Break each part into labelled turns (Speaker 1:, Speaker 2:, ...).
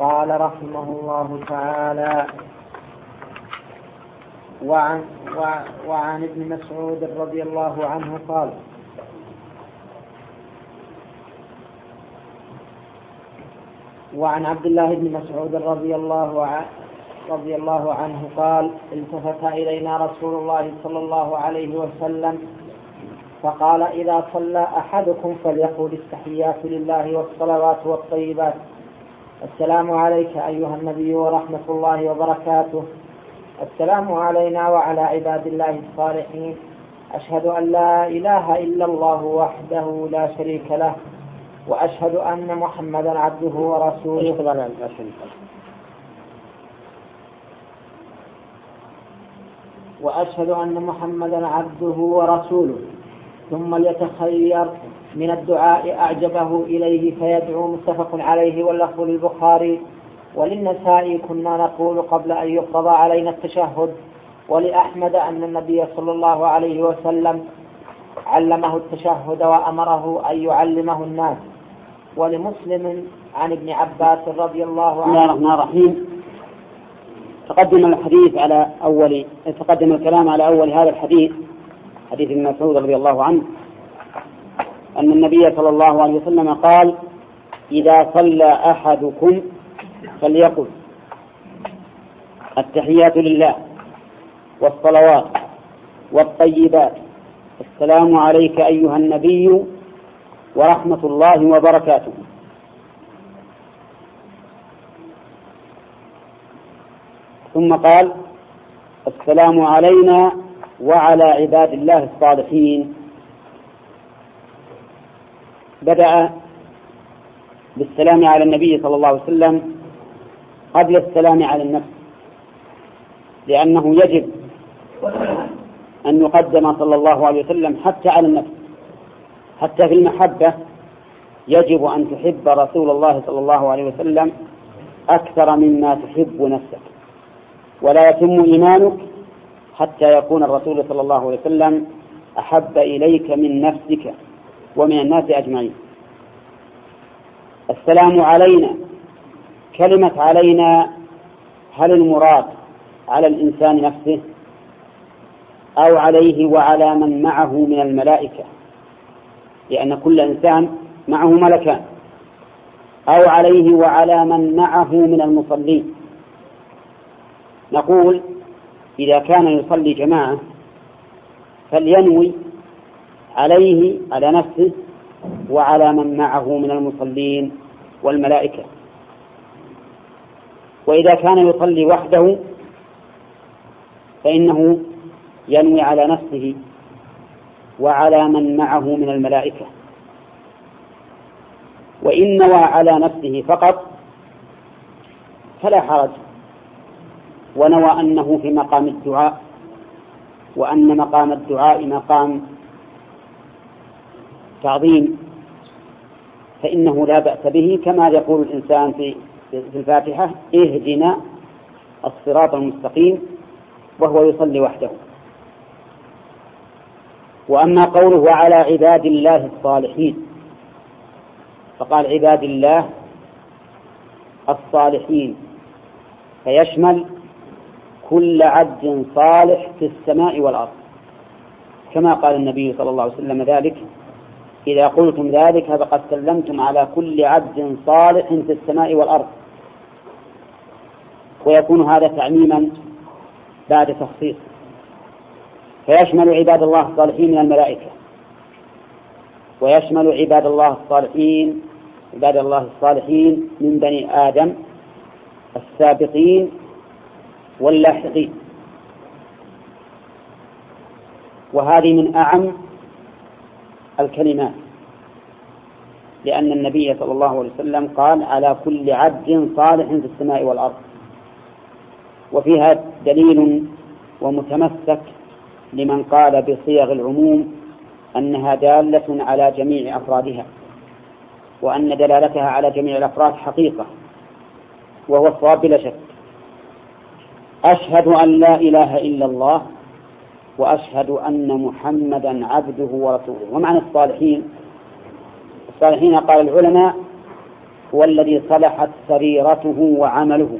Speaker 1: قال رحمه الله تعالى وعن, وعن ابن مسعود رضي الله عنه قال وعن عبد الله بن مسعود رضي الله عنه رضي الله عنه قال التفت إلينا رسول الله صلى الله عليه وسلم فقال إذا صلى أحدكم فليقول التحيات لله والصلوات والطيبات. السلام عليك أيها النبي ورحمة الله وبركاته. السلام علينا وعلى عباد الله الصالحين. أشهد أن لا إله إلا الله وحده لا شريك له وأشهد أن محمدا عبده ورسوله. وأشهد أن محمدا عبده ورسوله. ثم ليتخير من الدعاء أعجبه إليه فيدعو متفق عليه واللفظ للبخاري وللنساء كنا نقول قبل أن يفرض علينا التشهد ولأحمد أن النبي صلى الله عليه وسلم علمه التشهد وأمره أن يعلمه الناس ولمسلم عن ابن عباس رضي الله عنه.
Speaker 2: بسم الله الرحمن الرحيم. تقدم الحديث على أول تقدم الكلام على أول هذا الحديث حديث ابن مسعود رضي الله عنه. أن النبي صلى الله عليه وسلم قال إذا صلى أحدكم فليقل. التحيات لله والصلوات والطيبات. السلام عليك أيها النبي ورحمة الله وبركاته. ثم قال السلام علينا وعلى عباد الله الصالحين. بدأ بالسلام على النبي صلى الله عليه وسلم قبل السلام على النفس لأنه يجب أن يقدم صلى الله عليه وسلم حتى على النفس حتى في المحبة يجب أن تحب رسول الله صلى الله عليه وسلم أكثر مما تحب نفسك ولا يتم إيمانك حتى يكون الرسول صلى الله عليه وسلم أحب إليك من نفسك. ومن الناس أجمعين. السلام علينا. كلمة علينا هل المراد على الإنسان نفسه؟ أو عليه وعلى من معه من الملائكة؟ لأن كل إنسان معه ملكان. أو عليه وعلى من معه من المصلين. نقول إذا كان يصلي جماعة فلينوي عليه على نفسه وعلى من معه من المصلين والملائكة. وإذا كان يصلي وحده فإنه ينوي على نفسه وعلى من معه من الملائكة. وإن نوى على نفسه فقط فلا حرج. ونوى أنه في مقام الدعاء وأن مقام الدعاء مقام تعظيم فإنه لا بأس به كما يقول الإنسان في في الفاتحة اهدنا الصراط المستقيم وهو يصلي وحده. وأما قوله وعلى عباد الله الصالحين فقال عباد الله الصالحين فيشمل كل عبد صالح في السماء والأرض كما قال النبي صلى الله عليه وسلم ذلك إذا قلتم ذلك فقد سلمتم على كل عبد صالح في السماء والأرض. ويكون هذا تعميما بعد تخصيص. فيشمل عباد الله الصالحين من الملائكة. ويشمل عباد الله الصالحين عباد الله الصالحين من بني آدم السابقين واللاحقين. وهذه من أعم الكلمات. لأن النبي صلى الله عليه وسلم قال على كل عبد صالح في السماء والأرض. وفيها دليل ومتمسك لمن قال بصيغ العموم أنها دالة على جميع أفرادها وأن دلالتها على جميع الأفراد حقيقة وهو الصواب بلا شك. أشهد أن لا إله إلا الله وأشهد أن محمدا عبده ورسوله. ومعنى الصالحين؟ الصالحين قال العلماء هو الذي صلحت سريرته وعمله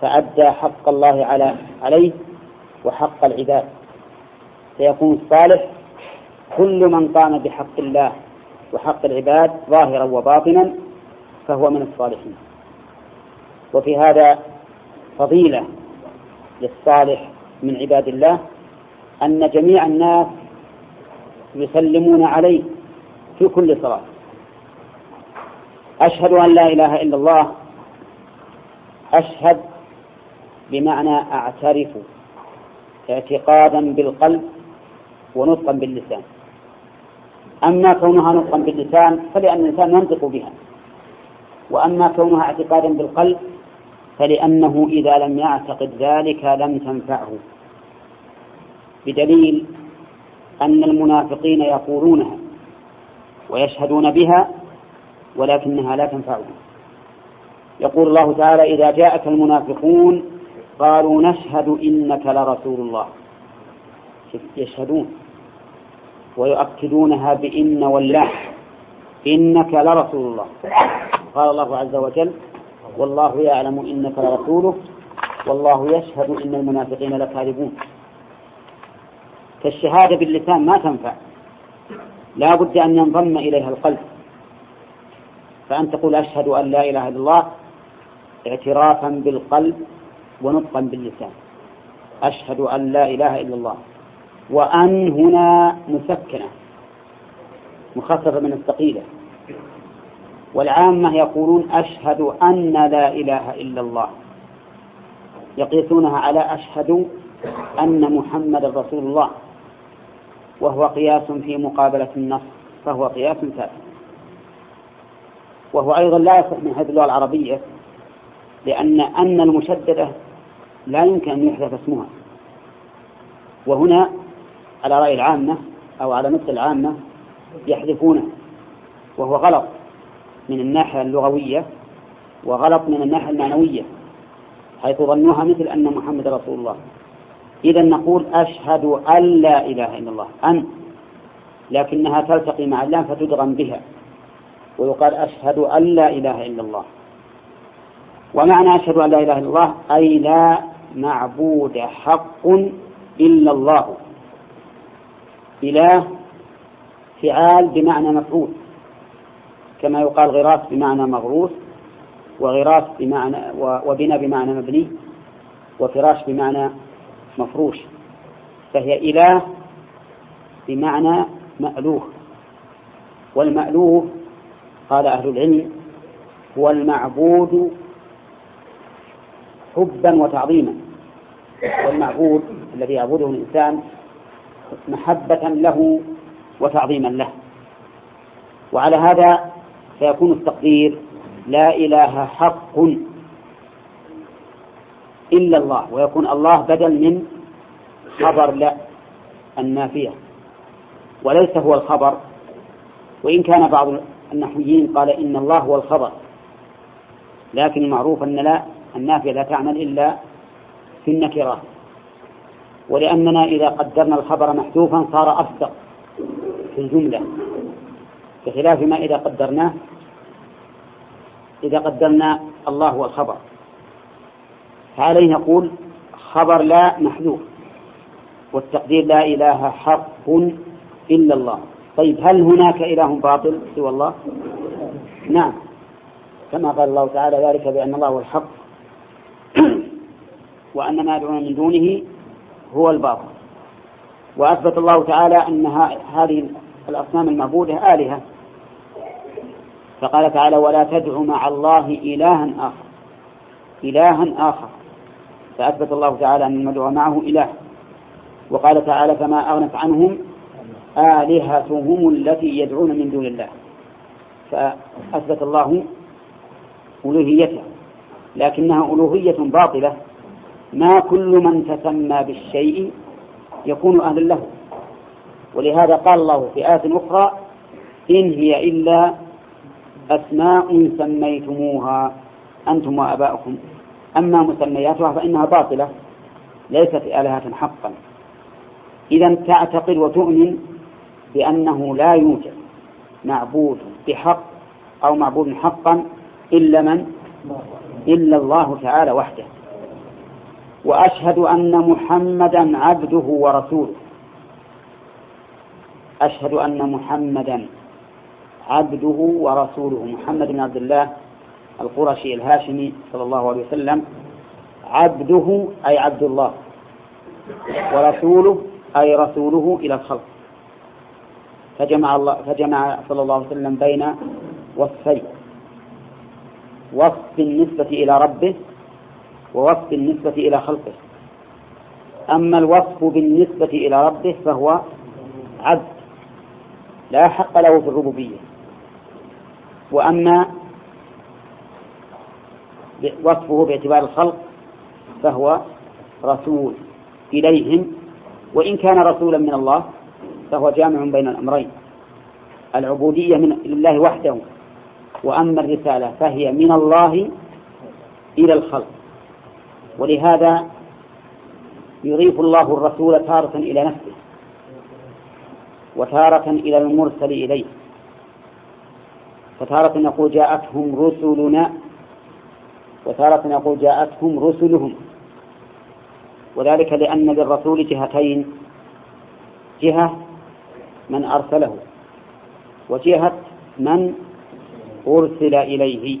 Speaker 2: فأدى حق الله على عليه وحق العباد. سيكون الصالح كل من قام بحق الله وحق العباد ظاهرا وباطنا فهو من الصالحين. وفي هذا فضيلة للصالح من عباد الله أن جميع الناس يسلمون عليه في كل صلاة. أشهد أن لا إله إلا الله. أشهد بمعنى أعترف اعتقادا بالقلب ونطقا باللسان. أما كونها نطقا باللسان فلأن الإنسان ينطق بها. وأما كونها اعتقادا بالقلب فلأنه إذا لم يعتقد ذلك لم تنفعه. بدليل أن المنافقين يقولونها ويشهدون بها ولكنها لا تنفعهم. يقول الله تعالى إذا جاءك المنافقون قالوا نشهد إنك لرسول الله. يشهدون ويؤكدونها بإن والله إنك لرسول الله. قال الله عز وجل والله يعلم إنك لرسوله والله يشهد إن المنافقين لكاذبون. فالشهادة باللسان ما تنفع. لا بد أن ينضم إليها القلب. فأن تقول أشهد أن لا إله إلا الله اعترافا بالقلب ونطقا باللسان. أشهد أن لا إله إلا الله. وأن هنا مسكنة مخففة من الثقيلة. والعامة يقولون أشهد أن لا إله إلا الله. يقيسونها على أشهد أن محمد رسول الله. وهو قياس في مقابلة النص فهو قياس ثابت وهو أيضا لا يصح من حيث اللغة العربية لأن أن المشددة لا يمكن أن يحذف اسمها. وهنا على رأي العامة أو على مثل العامة يحذفونه وهو غلط من الناحية اللغوية وغلط من الناحية المعنوية حيث ظنوها مثل أن محمد رسول الله. إذا نقول أشهد أن لا إله إلا الله أن لكنها تلتقي مع اللام فتدغم بها ويقال أشهد أن لا إله إلا الله. ومعنى أشهد أن لا إله إلا الله أي لا معبود حق إلا الله. إله فعال بمعنى مفعول كما يقال غراس بمعنى مغروس وغراس بمعنى وبنى بمعنى مبني وفراش بمعنى مفروش فهي إله بمعنى مألوه والمألوه قال أهل العلم هو المعبود حبا وتعظيما. والمعبود الذي يعبده الإنسان محبة له وتعظيما له. وعلى هذا فيكون التقدير لا إله حق إلا الله ويكون الله بدل من خبر لا النافية. وليس هو الخبر. وإن كان بعض النحويين قال إن الله هو الخبر. لكن المعروف أن لا النافية لا تعمل إلا في النكرات ولأننا إذا قدرنا الخبر محذوفا صار أصدق في الجملة. بخلاف ما إذا قدرناه إذا قدرنا الله هو الخبر. فعليه نقول خبر لا محذوف والتقدير لا إله حق إلا الله. طيب هل هناك إله باطل سوى الله؟ نعم. كما قال الله تعالى ذلك بأن الله هو الحق وأن ما يدعون من دونه هو الباطل. وأثبت الله تعالى أن هذه الأصنام المعبودة آلهة. فقال تعالى ولا تدع مع الله إلها آخر. إلها آخر. فأثبت الله تعالى أن المدعو معه إله. وقال تعالى فما أغنت عنهم آلهتهم التي يدعون من دون الله. فأثبت الله ألوهيته. لكنها ألوهية باطلة. ما كل من تسمى بالشيء يكون أهلا له. ولهذا قال الله في آية أخرى إن هي إلا أسماء سميتموها أنتم وآباؤكم. أما مسمياتها فإنها باطلة ليست آلهة حقا. إذا تعتقد وتؤمن بأنه لا يوجد معبود بحق أو معبود حقا إلا من؟ إلا الله تعالى وحده. وأشهد أن محمدا عبده ورسوله. أشهد أن محمدا عبده ورسوله. محمد بن عبد الله القرشي الهاشمي صلى الله عليه وسلم عبده أي عبد الله ورسوله أي رسوله إلى الخلق. فجمع الله فجمع صلى الله عليه وسلم بين وصفين وصف بالنسبة إلى ربه ووصف بالنسبة إلى خلقه. أما الوصف بالنسبة إلى ربه فهو عبد لا حق له في الربوبية. وأما وصفه باعتبار الخلق فهو رسول إليهم وإن كان رسولا من الله فهو جامع بين الأمرين. العبودية من لله وحده وأما الرسالة فهي من الله إلى الخلق. ولهذا يضيف الله الرسول تارة إلى نفسه وتارة إلى المرسل إليه. فتارة يقول جاءتهم رسلنا وتارة يقول جاءتهم رسلهم. وذلك لأن للرسول جهتين. جهة من أرسله وجهة من أرسل إليه.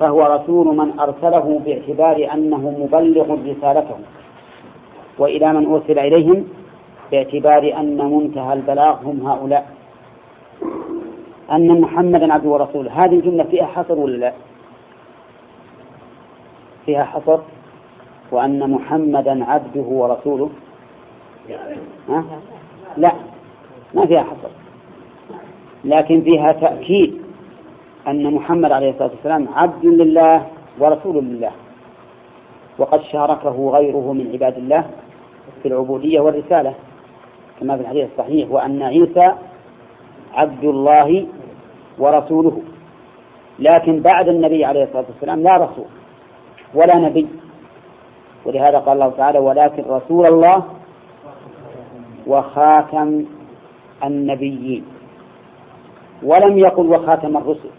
Speaker 2: فهو رسول من أرسله باعتبار أنه مبلغ رسالته. وإلى من أرسل إليهم باعتبار أن منتهى البلاغ هم هؤلاء. أن محمدا عبده ورسوله هذه الجملة فيها حصر ولا لا؟ فيها حصر وأن محمدا عبده ورسوله؟ ها؟ لا ما فيها حصر لكن فيها تأكيد أن محمد عليه الصلاة والسلام عبد لله ورسول لله. وقد شاركه غيره من عباد الله في العبودية والرسالة كما في الحديث الصحيح وأن عيسى عبد الله ورسوله. لكن بعد النبي عليه الصلاة والسلام لا رسول. ولا نبي. ولهذا قال الله تعالى ولكن رسول الله وخاتم النبيين. ولم يقل وخاتم الرسل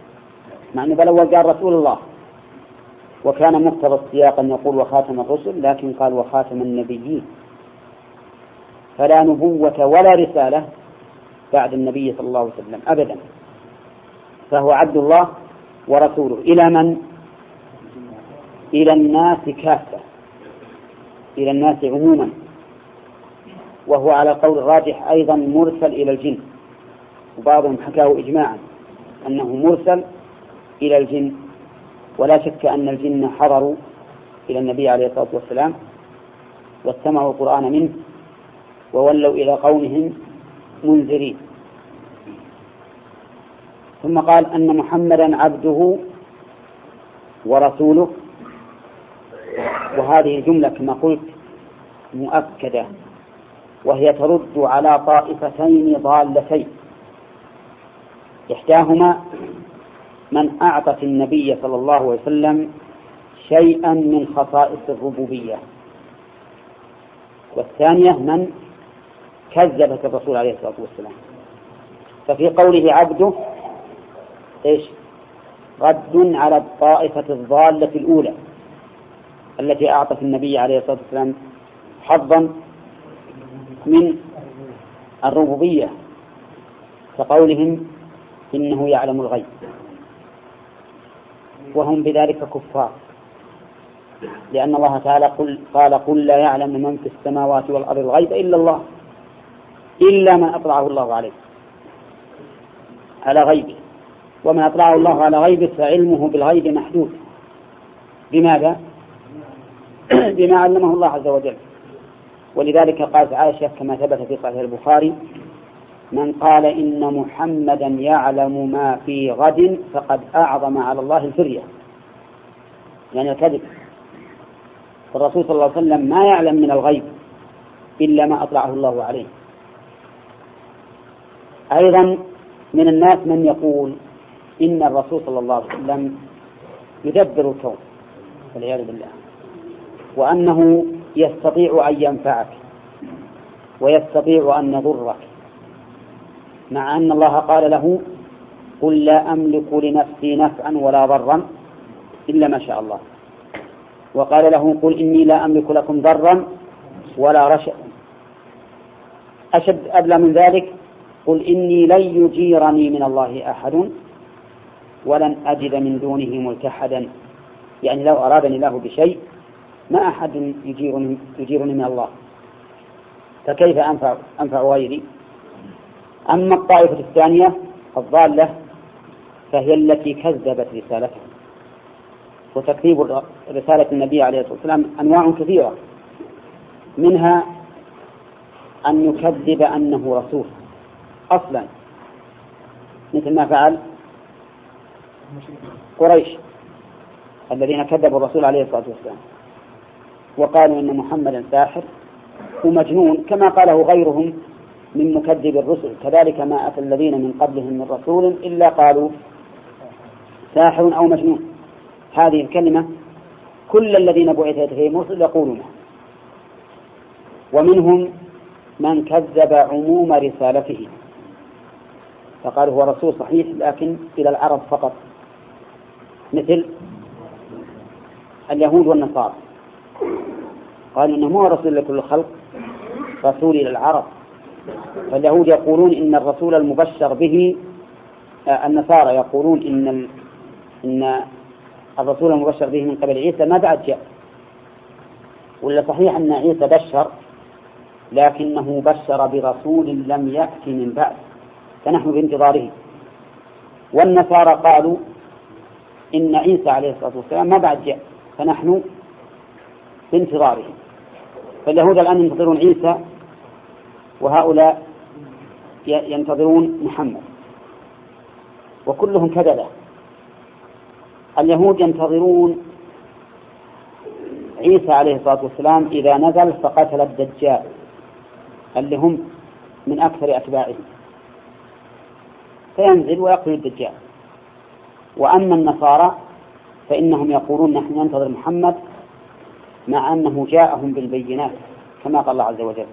Speaker 2: مع أنه بالأول قال رسول الله. وكان مقتضى السياق أن يقول وخاتم الرسل لكن قال وخاتم النبيين. فلا نبوة ولا رسالة بعد النبي صلى الله عليه وسلم أبدا. فهو عبد الله ورسوله. إلى من؟ إلى الناس كافة. إلى الناس عموما. وهو على القول الراجح أيضا مرسل إلى الجن. وبعضهم حكاه إجماعا أنه مرسل إلى الجن. ولا شك أن الجن حضروا إلى النبي عليه الصلاة والسلام واستمعوا القرآن منه وولوا إلى قومهم منذرين. ثم قال أن محمدا عبده ورسوله وهذه الجملة كما قلت مؤكدة وهي ترد على طائفتين ضالتين. إحداهما من أعطت النبي صلى الله عليه وسلم شيئا من خصائص الربوبية. والثانية من كذبت الرسول عليه الصلاة والسلام. ففي قوله عبده إيش؟ رد على الطائفة الضالة الأولى. التي أعطت النبي عليه الصلاة والسلام حظا من الربوبية كقولهم إنه يعلم الغيب. وهم بذلك كفار. لأن الله تعالى قل قال قل لا يعلم من في السماوات والأرض الغيب إلا الله إلا من أطلعه الله عليه. على غيبه. ومن أطلعه الله على غيبه فعلمه بالغيب محدود. بماذا؟ بما علمه الله عز وجل. ولذلك قالت عائشة كما ثبت في صحيح البخاري من قال إن محمدا يعلم ما في غد فقد أعظم على الله الفرية. يعني الكذب. فالرسول صلى الله عليه وسلم ما يعلم من الغيب إلا ما أطلعه الله عليه. أيضا من الناس من يقول إن الرسول صلى الله عليه وسلم يدبر الكون والعياذ بالله. وأنه يستطيع أن ينفعك ويستطيع أن يضرك مع أن الله قال له قل لا أملك لنفسي نفعا ولا ضرا إلا ما شاء الله. وقال له قل إني لا أملك لكم ضرا ولا رشدا. أشد أبلى من ذلك قل إني لن يجيرني من الله أحد ولن أجد من دونه ملتحدا. يعني لو أرادني الله بشيء ما أحد يجيرني, يجيرني من الله. فكيف أنفع, أنفع غيري أما الطائفة الثانية الضالة فهي التي كذبت رسالته وتكذيب رسالة النبي عليه الصلاة والسلام أنواع كثيرة. منها أن يكذب أنه رسول. أصلا. مثل ما فعل قريش الذين كذبوا الرسول عليه الصلاة والسلام. وقالوا إن محمدا ساحر ومجنون كما قاله غيرهم من مكذب الرسل. كذلك ما أتى الذين من قبلهم من رسول إلا قالوا ساحر أو مجنون. هذه الكلمة كل الذين بعثت إليهم رسل يقولونها ومنهم من كذب عموم رسالته. فقال هو رسول صحيح لكن إلى العرب فقط. مثل اليهود والنصارى. قالوا إنه هو رسول لكل الخلق رسول إلى العرب. فاليهود يقولون إن الرسول المبشر به آه، النصارى يقولون إن إن الرسول المبشر به من قبل عيسى ما بعد جاء. ولا صحيح أن عيسى بشر لكنه بشر برسول لم يأت من بعد. فنحن بانتظاره. والنصارى قالوا إن عيسى عليه الصلاة والسلام ما بعد جاء. فنحن بانتظاره فاليهود الآن ينتظرون عيسى وهؤلاء ينتظرون محمد. وكلهم كذبة. اليهود ينتظرون عيسى عليه الصلاة والسلام إذا نزل فقتل الدجال اللي هم من أكثر أتباعه فينزل ويقتل الدجال. وأما النصارى فإنهم يقولون نحن ننتظر محمد مع أنه جاءهم بالبينات كما قال الله عز وجل.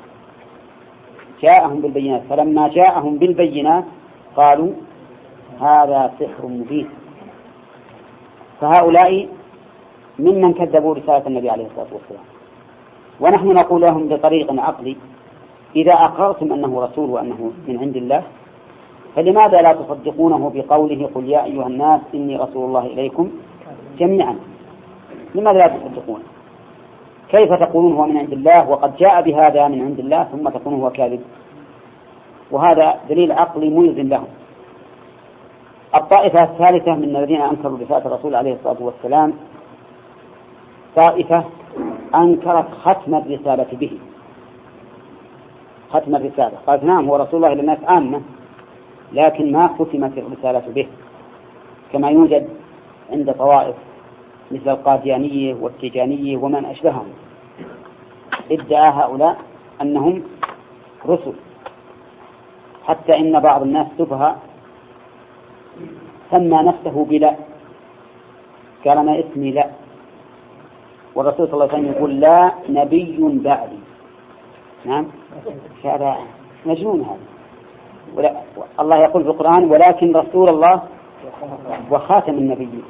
Speaker 2: جاءهم بالبينات فلما جاءهم بالبينات قالوا هذا سحر مبين. فهؤلاء ممن كذبوا رسالة النبي عليه الصلاة والسلام. ونحن نقول لهم بطريق عقلي إذا أقررتم أنه رسول وأنه من عند الله فلماذا لا تصدقونه بقوله قل يا أيها الناس إني رسول الله إليكم جميعا؟ لماذا لا تصدقونه؟ كيف تقولون هو من عند الله؟ وقد جاء بهذا من عند الله ثم تقولون هو كاذب. وهذا دليل عقلي ملزم لهم. الطائفة الثالثة من الذين أنكروا رسالة الرسول عليه الصلاة والسلام طائفة أنكرت ختم الرسالة به. ختم الرسالة. قالت نعم هو رسول الله للناس عامة لكن ما ختمت الرسالة به. كما يوجد عند طوائف مثل القاديانية والتيجانية ومن أشبههم. ادعى هؤلاء أنهم رسل حتى إن بعض الناس سفهاء سمى نفسه بلا قال أنا اسمي لا. والرسول صلى الله عليه وسلم يقول لا نبي بعدي. نعم؟ هذا مجنون هذا. ولا الله يقول في القرآن ولكن رسول الله وخاتم النبيين.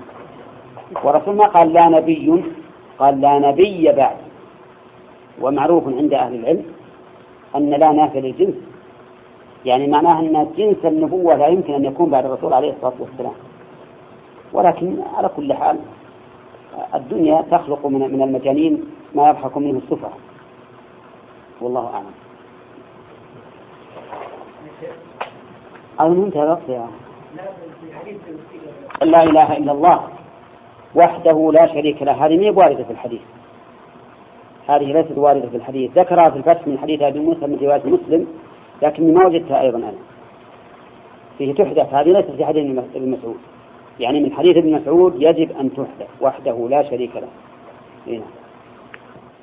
Speaker 2: ورسول ما قال لا نبي قال لا نبي بعد. ومعروف عند أهل العلم أن لا نافية للجنس. يعني معناه أن جنس النبوة لا يمكن أن يكون بعد الرسول عليه الصلاة والسلام. ولكن على كل حال الدنيا تخلق من من المجانين ما يضحك منه السفهاء. والله أعلم. أو انتهى الوقت يا لا إله إلا الله. وحده لا شريك له. هذه ما واردة في الحديث. هذه ليست واردة في الحديث. ذكرها في الفتح من حديث أبي موسى من رواية مسلم لكني ما وجدتها أيضا أنا. فيه تحدث. هذه ليست في حديث ابن مسعود. يعني من حديث ابن مسعود يجب أن تحدث. وحده لا شريك له. هنا. نعم.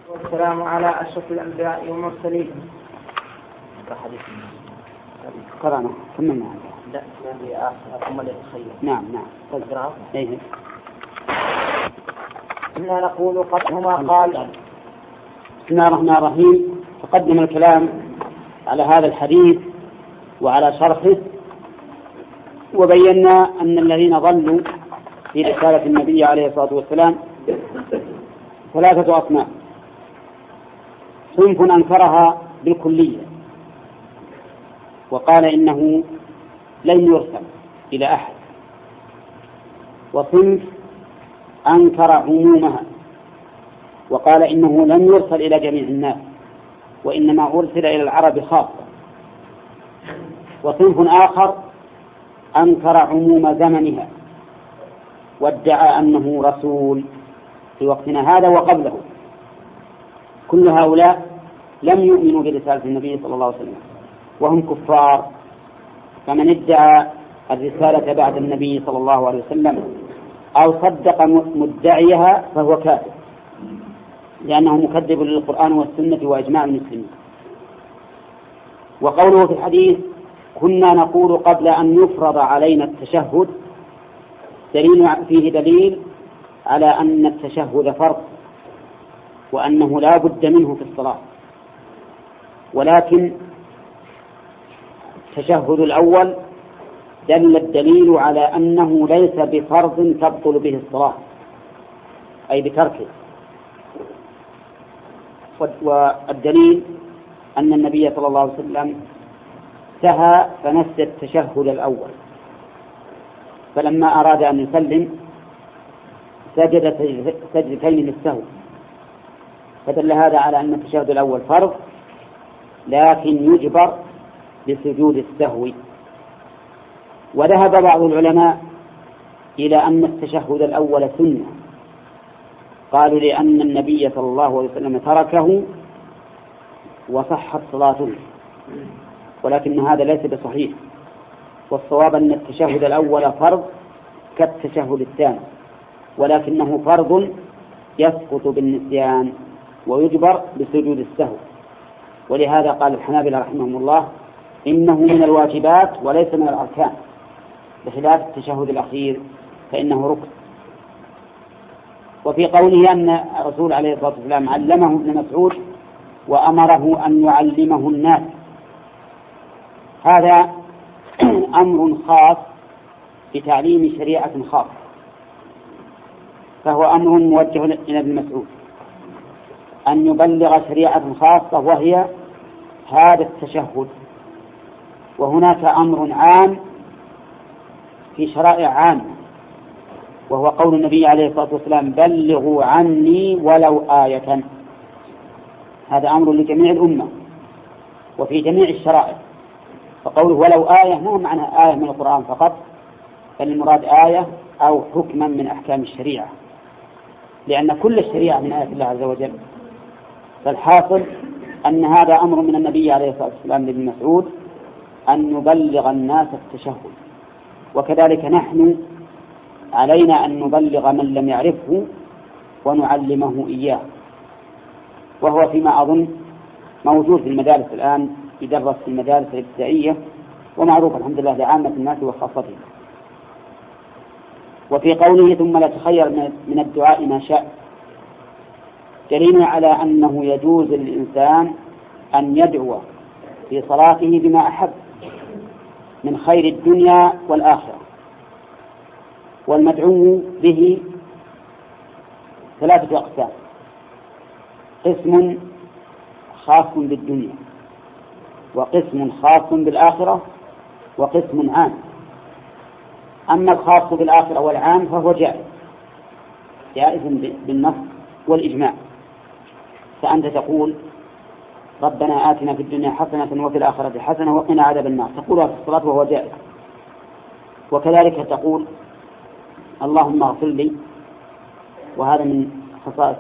Speaker 1: والسلام على أشرف الأنبياء والمرسلين.
Speaker 2: قرأنا. كملنا
Speaker 1: لا ثم
Speaker 2: نعم نعم. طيب
Speaker 1: إنا نقول قد هما قال
Speaker 2: بسم الله الرحمن الرحيم. تقدم الكلام على هذا الحديث وعلى شرحه. وبينا أن الذين ضلوا في رسالة النبي عليه الصلاة والسلام ثلاثة أصناف. صنف أنكرها بالكلية. وقال إنه لن يرسل إلى أحد. وصنف أنكر عمومها وقال إنه لم يرسل إلى جميع الناس وإنما أرسل إلى العرب خاصة. وصنف آخر أنكر عموم زمنها وادعى أنه رسول في وقتنا هذا وقبله. كل هؤلاء لم يؤمنوا برسالة النبي صلى الله عليه وسلم وهم كفار. فمن ادعى الرسالة بعد النبي صلى الله عليه وسلم أو صدق مدعيها فهو كافر. لأنه مكذب للقرآن والسنة وإجماع المسلمين. وقوله في الحديث كنا نقول قبل أن يفرض علينا التشهد دليل فيه دليل على أن التشهد فرض وأنه لا بد منه في الصلاة. ولكن التشهد الأول دل الدليل على أنه ليس بفرض تبطل به الصلاة أي بتركه والدليل أن النبي صلى الله عليه وسلم سهى فنسي التشهد الأول. فلما أراد أن يسلم سجد سجدتين للسهو. فدل هذا على أن التشهد الأول فرض لكن يجبر بسجود السهو. وذهب بعض العلماء إلى أن التشهد الأول سنة. قالوا لأن النبي صلى الله عليه وسلم تركه وصحت صلاته. ولكن هذا ليس بصحيح. والصواب أن التشهد الأول فرض كالتشهد الثاني. ولكنه فرض يسقط بالنسيان ويجبر بسجود السهو. ولهذا قال الحنابلة رحمهم الله إنه من الواجبات وليس من الأركان. بخلاف التشهد الأخير فإنه ركن. وفي قوله أن الرسول عليه الصلاة والسلام علمه ابن مسعود وأمره أن يعلمه الناس. هذا أمر خاص بتعليم شريعة خاصة. فهو أمر موجه إلى ابن مسعود. أن يبلغ شريعة خاصة وهي هذا التشهد. وهناك أمر عام في شرائع عامة وهو قول النبي عليه الصلاة والسلام بلغوا عني ولو آية. هذا أمر لجميع الأمة وفي جميع الشرائع. فقوله ولو آية ما معنى آية من القرآن فقط بل المراد آية أو حكما من أحكام الشريعة. لأن كل الشريعة من آيات الله عز وجل. فالحاصل أن هذا أمر من النبي عليه الصلاة والسلام لابن مسعود أن نبلغ الناس التشهد. وكذلك نحن علينا أن نبلغ من لم يعرفه ونعلمه إياه. وهو فيما أظن موجود في المدارس الآن يدرس في المدارس الابتدائية ومعروف الحمد لله لعامة الناس وخاصتهم. وفي قوله ثم لا تخير من الدعاء ما شاء دليل على أنه يجوز للإنسان أن يدعو في صلاته بما أحب. من خير الدنيا والآخرة. والمدعو به ثلاثة أقسام. قسم خاص بالدنيا وقسم خاص بالآخرة وقسم عام. أما الخاص بالآخرة والعام فهو جائز جائز بالنص والإجماع. فأنت تقول ربنا آتنا في الدنيا حسنة وفي الآخرة حسنة وقنا عذاب النار. تقولها في الصلاة وهو جائز. وكذلك تقول اللهم اغفر لي وهذا من خصائص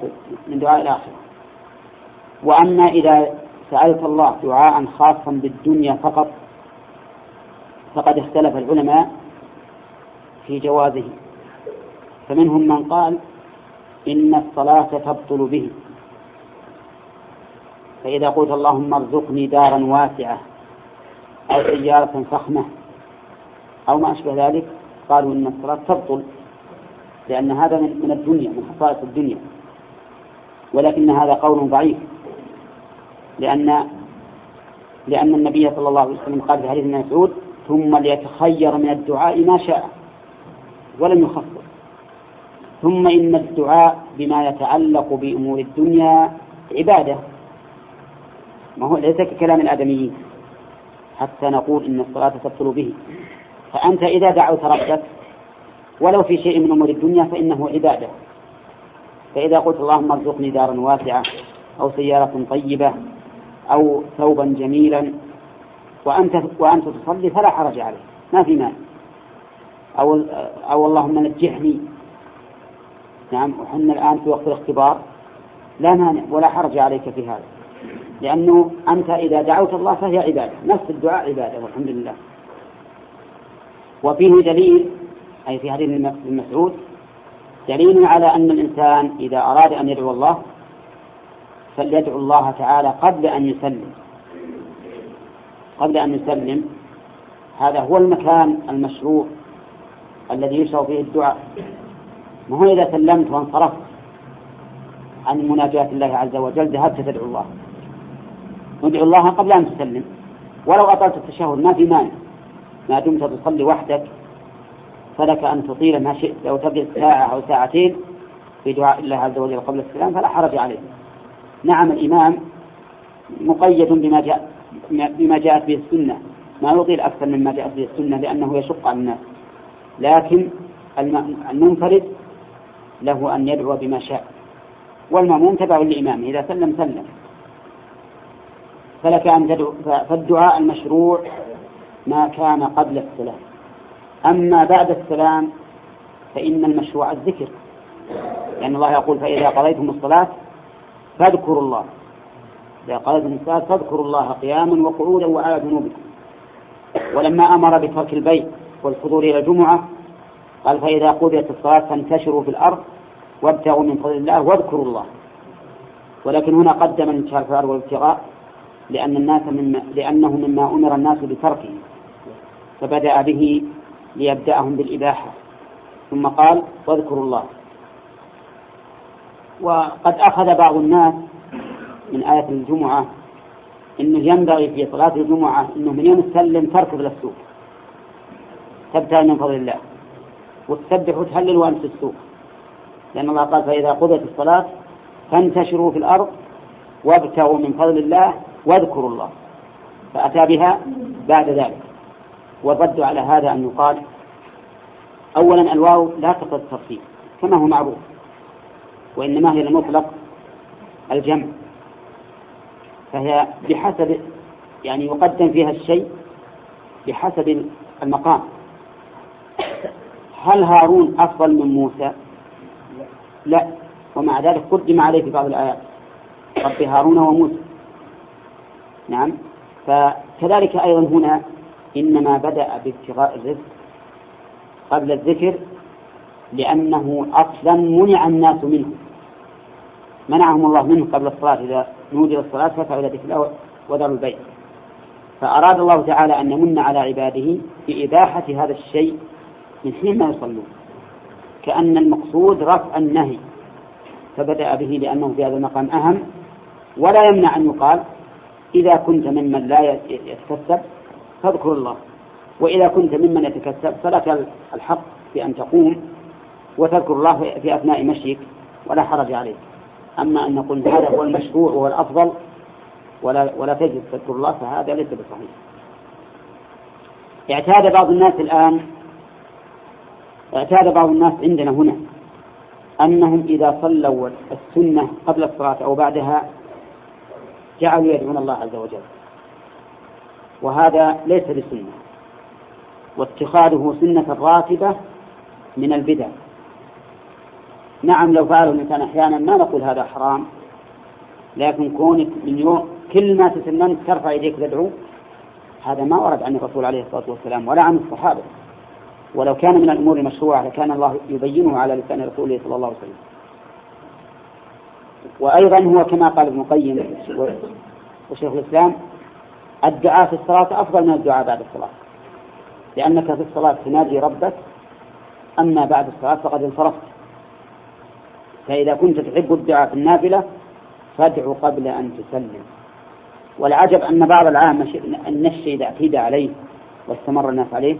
Speaker 2: من دعاء الآخرة. وأما إذا سألت الله دعاء خاصا بالدنيا فقط فقد اختلف العلماء في جوازه. فمنهم من قال إن الصلاة تبطل به. فإذا قلت اللهم ارزقني دارا واسعة أو سيارة فخمة أو ما أشبه ذلك قالوا إن الصلاة تبطل لأن هذا من الدنيا من خصائص الدنيا. ولكن هذا قول ضعيف لأن لأن النبي صلى الله عليه وسلم قال في حديث ابن مسعود ثم ليتخير من الدعاء ما شاء ولم يخصص ثم إن الدعاء بما يتعلق بأمور الدنيا عبادة ما هو ليس ككلام الآدميين. حتى نقول إن الصلاة تبطل به. فأنت إذا دعوت ربك ولو في شيء من أمور الدنيا فإنه عبادة. فإذا قلت اللهم ارزقني دارا واسعة أو سيارة طيبة أو ثوبا جميلا وأنت وأنت تصلي فلا حرج عليه ما في مال أو أو اللهم نجحني. نعم وحنا الآن في وقت الاختبار. لا مانع ولا حرج عليك في هذا. لأنه أنت إذا دعوت الله فهي عبادة نفس الدعاء عبادة والحمد لله وفيه دليل أي في حديث ابن مسعود دليل على أن الإنسان إذا أراد أن يدعو الله فليدعو الله تعالى قبل أن يسلم. قبل أن يسلم هذا هو المكان المشروع الذي يشرع فيه الدعاء. ما هو إذا سلمت وانصرفت عن مناجاة الله عز وجل ذهبت تدعو الله. ادعو الله قبل أن تسلم. ولو أطلت التشهد ما في مانع. ما دمت تصلي وحدك فلك أن تطيل ما شئت لو تبدأ ساعة أو ساعتين في دعاء الله عز وجل قبل السلام فلا حرج عليه نعم الإمام مقيد بما جاء بما جاءت به السنة. ما يطيل أكثر مما جاءت به السنة لأنه يشق على الناس. لكن المنفرد له أن يدعو بما شاء. والمأموم تبع للإمام إذا سلم سلم. فلك أن تدعو فالدعاء المشروع ما كان قبل السلام. أما بعد السلام فإن المشروع الذكر. لأن الله يقول فإذا قضيتم الصلاة فاذكروا الله. إذا قضيتم الصلاة فاذكروا الله قياما وقعودا وعلى جنوبكم ولما أمر بترك البيت والحضور إلى الجمعة قال فإذا قضيت الصلاة فانتشروا في الأرض وابتغوا من فضل الله واذكروا الله. ولكن هنا قدم الانتشار في الأرض والابتغاء. لأن الناس مما لأنه مما أمر الناس بتركه فبدأ به ليبدأهم بالإباحة. ثم قال واذكروا الله. وقد أخذ بعض الناس من آية الجمعة أنه ينبغي في صلاة الجمعة أنه من يوم السلم تركض للسوق تبتغي من فضل الله. وتسبح وتهلل وأنت في السوق. لأن الله قال فإذا قضت الصلاة فانتشروا في الأرض وابتغوا من فضل الله واذكروا الله فأتى بها بعد ذلك. والرد على هذا أن يقال أولا الواو لا تقتضي الترتيب كما هو معروف وإنما هي المطلق الجمع. فهي بحسب يعني يقدم فيها الشيء بحسب المقام. هل هارون أفضل من موسى؟ لا ومع ذلك قدم عليه في بعض الآيات. رب هارون وموسى. نعم. فكذلك أيضا هنا إنما بدأ بابتغاء الرزق قبل الذكر لأنه أصلا منع الناس منه. منعهم الله منه قبل الصلاة إذا نودي الصلاة ففعل إلى ذكر الله وذروا البيت فأراد الله تعالى أن يمن على عباده بإباحة هذا الشيء من حين ما يصلون. كأن المقصود رفع النهي فبدأ به لأنه في هذا المقام أهم ولا يمنع أن يقال إذا كنت ممن لا يتكسب فاذكر الله وإذا كنت ممن يتكسب فلك الحق بأن تقوم وتذكر الله في أثناء مشيك ولا حرج عليك أما أن نقول هذا هو المشروع وهو الأفضل ولا ولا تجد تذكر الله فهذا ليس بصحيح. اعتاد بعض الناس الآن اعتاد بعض الناس عندنا هنا أنهم إذا صلوا السنة قبل الصلاة أو بعدها جعلوا يدعون الله عز وجل. وهذا ليس بسنة. واتخاذه سنة راتبة من البدع. نعم لو فعله الإنسان أحيانا ما نقول هذا حرام لكن كونك من يوم كل ما تسلمت ترفع يديك تدعو هذا ما ورد عن الرسول عليه الصلاة والسلام ولا عن الصحابة. ولو كان من الأمور المشروعة لكان الله يبينه على لسان رسوله صلى الله عليه وسلم. وأيضا هو كما قال ابن القيم وشيخ الإسلام الدعاء في الصلاة أفضل من الدعاء بعد الصلاة. لأنك في الصلاة تنادي ربك أما بعد الصلاة فقد انصرفت. فإذا كنت تحب الدعاء في النافلة فادعو قبل أن تسلم. والعجب أن بعض العامة النش إذا اعتيد عليه واستمر الناس عليه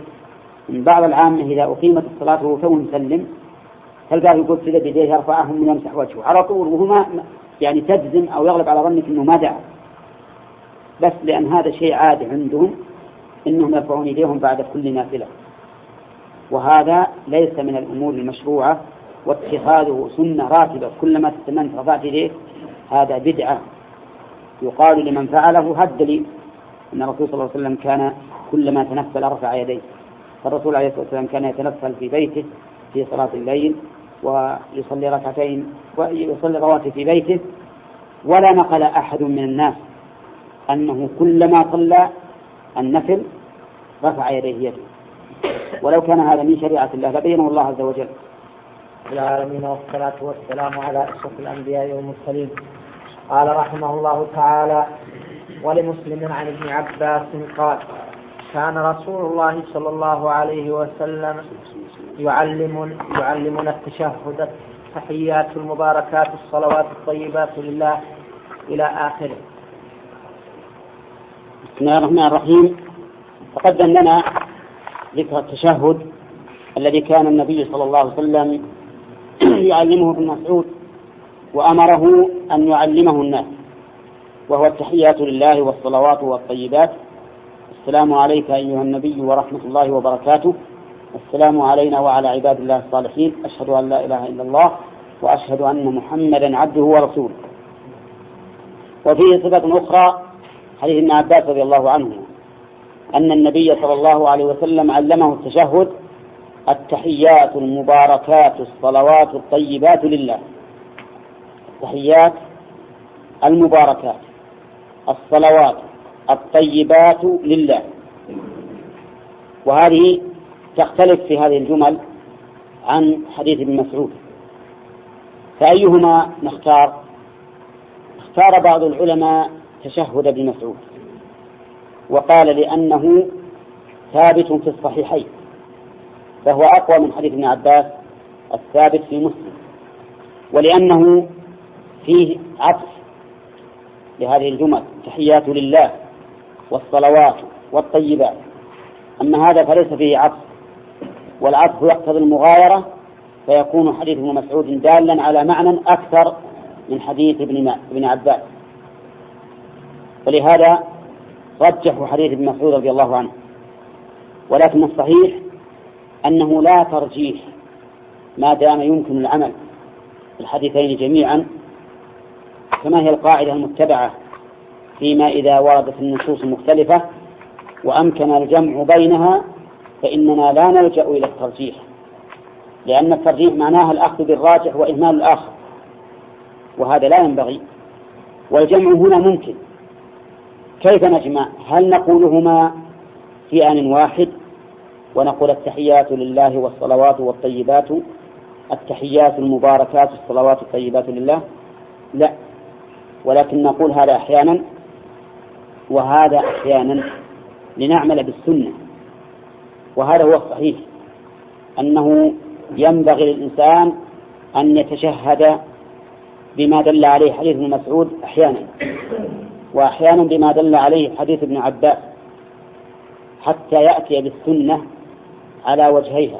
Speaker 2: من بعض العامة إذا أقيمت الصلاة وهو تو مسلم تلقاه يقول كذا بيديه يرفعهم ويمسح وجهه؟ على طول وهو ما يعني تجزم أو يغلب على ظنك أنه ما دعا. بس لأن هذا شيء عادي عندهم أنهم يرفعون يديهم بعد كل نافلة. وهذا ليس من الأمور المشروعة. واتخاذه سنة راتبة. كلما تستمنت رفعت يديك هذا بدعة. يقال لمن فعله هد لي. أن الرسول صلى الله عليه وسلم كان كلما تنفل رفع يديه. فالرسول عليه الصلاة والسلام كان يتنفل في بيته في صلاة الليل. ويصلي ركعتين ويصلي رواتب في بيته ولا نقل أحد من الناس أنه كلما صلى النفل رفع يديه يده. ولو كان هذا من شريعة الله لبينه الله عز وجل.
Speaker 1: العالمين والصلاة والسلام على أشرف الأنبياء والمرسلين. قال رحمه الله تعالى ولمسلم عن ابن عباس قال كان رسول الله صلى الله عليه وسلم يعلم يعلمنا التشهد التحيات المباركات الصلوات الطيبات لله إلى آخره.
Speaker 2: بسم الله الرحمن الرحيم. تقدم لنا ذكر التشهد الذي كان النبي صلى الله عليه وسلم يعلمه ابن مسعود وأمره أن يعلمه الناس وهو التحيات لله والصلوات والطيبات. السلام عليك أيها النبي ورحمة الله وبركاته. السلام علينا وعلى عباد الله الصالحين. أشهد أن لا إله إلا الله وأشهد أن محمدا عبده ورسوله. وفيه صفة أخرى حديث ابن عباس رضي الله عنه أن النبي صلى الله عليه وسلم علمه التشهد التحيات المباركات الصلوات الطيبات لله. التحيات المباركات الصلوات الطيبات لله. وهذه تختلف في هذه الجمل عن حديث ابن مسعود. فأيهما نختار؟ اختار بعض العلماء تشهد ابن مسعود. وقال لأنه ثابت في الصحيحين فهو أقوى من حديث ابن عباس الثابت في مسلم. ولأنه فيه عطف لهذه الجمل تحيات لله. والصلوات والطيبات. أما هذا فليس فيه عطف. والعطف يقتضي المغايرة فيكون حديث ابن مسعود دالا على معنى أكثر من حديث ابن ابن عباس. ولهذا رجحوا حديث ابن مسعود رضي الله عنه. ولكن الصحيح أنه لا ترجيح ما دام يمكن العمل الحديثين جميعا كما هي القاعدة المتبعة؟ فيما إذا وردت النصوص مختلفة وأمكن الجمع بينها فإننا لا نلجأ إلى الترجيح لأن الترجيح معناه الأخذ بالراجح وإهمال الآخر وهذا لا ينبغي والجمع هنا ممكن. كيف نجمع؟ هل نقولهما في آن واحد ونقول التحيات لله والصلوات والطيبات التحيات المباركات الصلوات الطيبات لله؟ لا ولكن نقول هذا أحيانا وهذا أحيانا لنعمل بالسنة. وهذا هو الصحيح. أنه ينبغي للإنسان أن يتشهد بما دل عليه حديث ابن مسعود أحيانا. وأحيانا بما دل عليه حديث ابن عباس حتى يأتي بالسنة على وجهيها.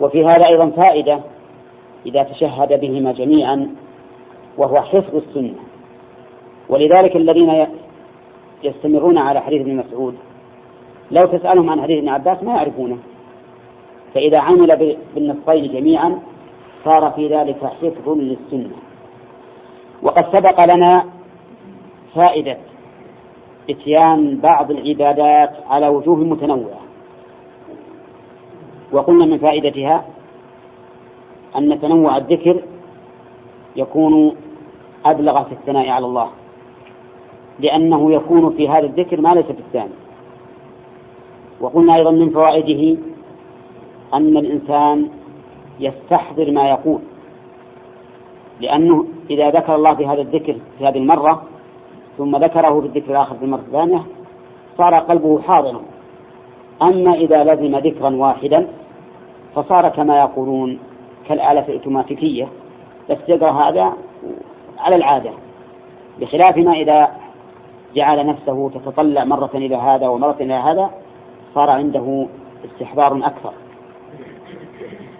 Speaker 2: وفي هذا أيضا فائدة إذا تشهد بهما جميعا وهو حفظ السنة. ولذلك الذين يستمرون على حديث ابن مسعود. لو تسألهم عن حديث ابن عباس ما يعرفونه. فإذا عمل بالنصين جميعا صار في ذلك حفظ للسنة. وقد سبق لنا فائدة إتيان بعض العبادات على وجوه متنوعة. وقلنا من فائدتها أن تنوع الذكر يكون أبلغ في الثناء على الله. لأنه يكون في هذا الذكر ما ليس في الثاني. وقلنا أيضا من فوائده أن الإنسان يستحضر ما يقول. لأنه إذا ذكر الله في هذا الذكر في هذه المرة ثم ذكره في الذكر الآخر في المرة الثانية صار قلبه حاضرا. أما إذا لزم ذكرا واحدا فصار كما يقولون كالآلة الأوتوماتيكية يستقر هذا على العادة. بخلاف ما إذا جعل نفسه تتطلع مرة إلى هذا ومرة إلى هذا صار عنده استحضار أكثر.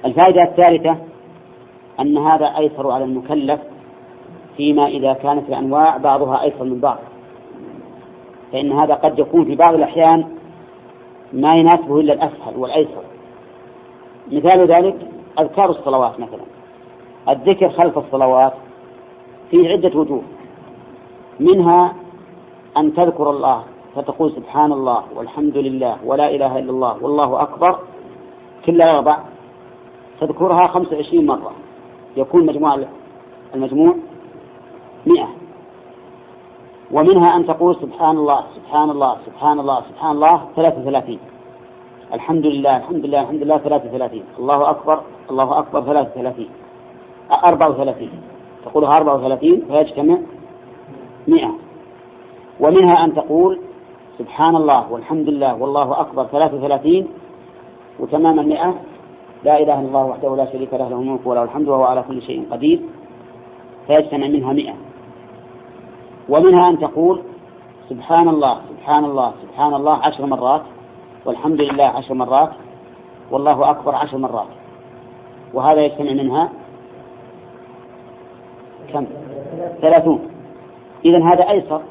Speaker 2: الفائدة الثالثة أن هذا أيسر على المكلف فيما إذا كانت الأنواع بعضها أيسر من بعض. فإن هذا قد يكون في بعض الأحيان ما يناسبه إلا الأسهل والأيسر. مثال ذلك أذكار الصلوات مثلا. الذكر خلف الصلوات فيه عدة وجوه. منها أن تذكر الله فتقول سبحان الله والحمد لله ولا إله إلا الله والله أكبر كل أربع تذكرها خمس وعشرين مرة. يكون مجموع المجموع مئة. ومنها أن تقول سبحان الله سبحان الله سبحان الله سبحان الله ثلاثة وثلاثين. الحمد لله الحمد لله الحمد لله ثلاثة وثلاثين. الله أكبر الله أكبر ثلاثة وثلاثين. أربعة وثلاثين. تقولها أربعة وثلاثين فيجتمع مئة. ومنها أن تقول سبحان الله والحمد لله والله أكبر ثلاثة وثلاثين وتمام المئة. لا إله إلا الله وحده لا شريك له له الملك وله الحمد وهو على كل شيء قدير. فيجتمع منها مئة. ومنها أن تقول سبحان الله سبحان الله سبحان الله عشر مرات والحمد لله عشر مرات والله أكبر عشر مرات. وهذا يجتمع منها كم؟ ثلاثون. إذا هذا أيسر.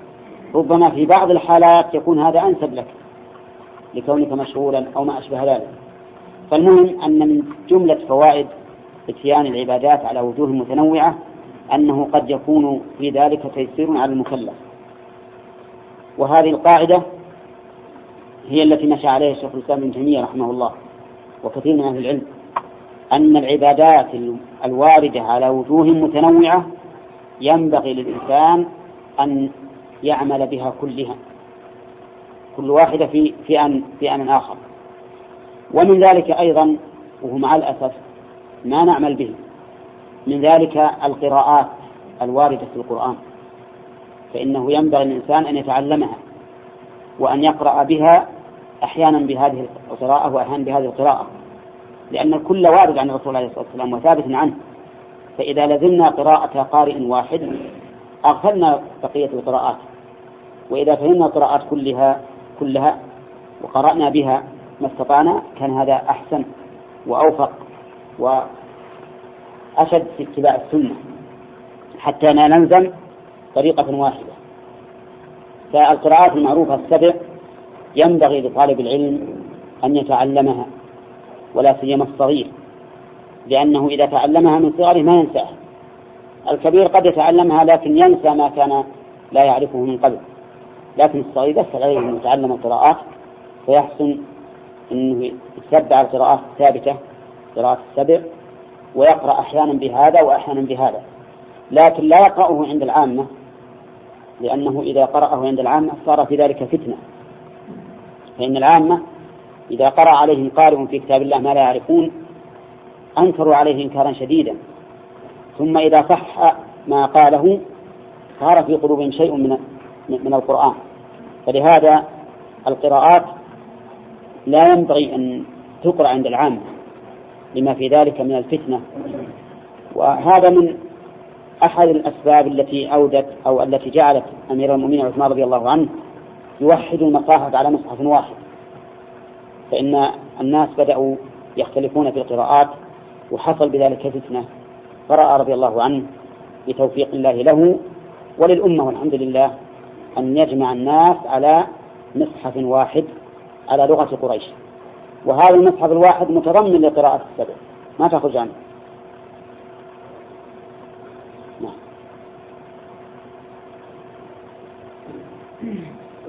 Speaker 2: ربما في بعض الحالات يكون هذا أنسب لك لكونك مشغولا أو ما أشبه ذلك. فالمهم أن من جملة فوائد إتيان العبادات على وجوه متنوعة أنه قد يكون في ذلك تيسير على المكلف. وهذه القاعدة هي التي مشى عليها الشيخ الإسلام ابن تيمية رحمه الله وكثير من أهل العلم أن العبادات الواردة على وجوه متنوعة ينبغي للإنسان أن يعمل بها كلها. كل واحدة في في أن في أن آخر. ومن ذلك أيضا وهو مع الأسف ما نعمل به من ذلك القراءات الواردة في القرآن. فإنه ينبغي للإنسان أن يتعلمها وأن يقرأ بها أحيانا بهذه القراءة وأحيانا بهذه القراءة. لأن الكل وارد عن الرسول عليه الصلاة والسلام وثابت عنه. فإذا لزمنا قراءة قارئ واحد أغفلنا بقية القراءات. وإذا فهمنا القراءات كلها كلها وقرأنا بها ما استطعنا كان هذا أحسن وأوفق وأشد في اتباع السنة حتى لا نلزم طريقة واحدة. فالقراءات المعروفة السبع ينبغي لطالب العلم أن يتعلمها ولا سيما الصغير لأنه إذا تعلمها من صغره ما ينساها. الكبير قد يتعلمها لكن ينسى ما كان لا يعرفه من قبل. لكن الصغير يسهل عليه أن يتعلم القراءات فيحسن أنه يتبع القراءات الثابتة قراءة السبع ويقرأ أحيانا بهذا وأحيانا بهذا. لكن لا يقرأه عند العامة لأنه إذا قرأه عند العامة صار في ذلك فتنة. فإن العامة إذا قرأ عليهم قارئ في كتاب الله ما لا يعرفون أنكروا عليه إنكارا شديدا. ثم إذا صح ما قاله صار في قلوبهم شيء من من القرآن. فلهذا القراءات لا ينبغي أن تقرأ عند العامة لما في ذلك من الفتنة. وهذا من أحد الأسباب التي أودت أو التي جعلت أمير المؤمنين عثمان رضي الله عنه يوحد المصاحف على مصحف واحد. فإن الناس بدأوا يختلفون في القراءات وحصل بذلك فتنة. فرأى رضي الله عنه بتوفيق الله له وللأمة والحمد لله أن يجمع الناس على مصحف واحد على لغة قريش وهذا المصحف الواحد متضمن لقراءة السبع ما تخرج عنه.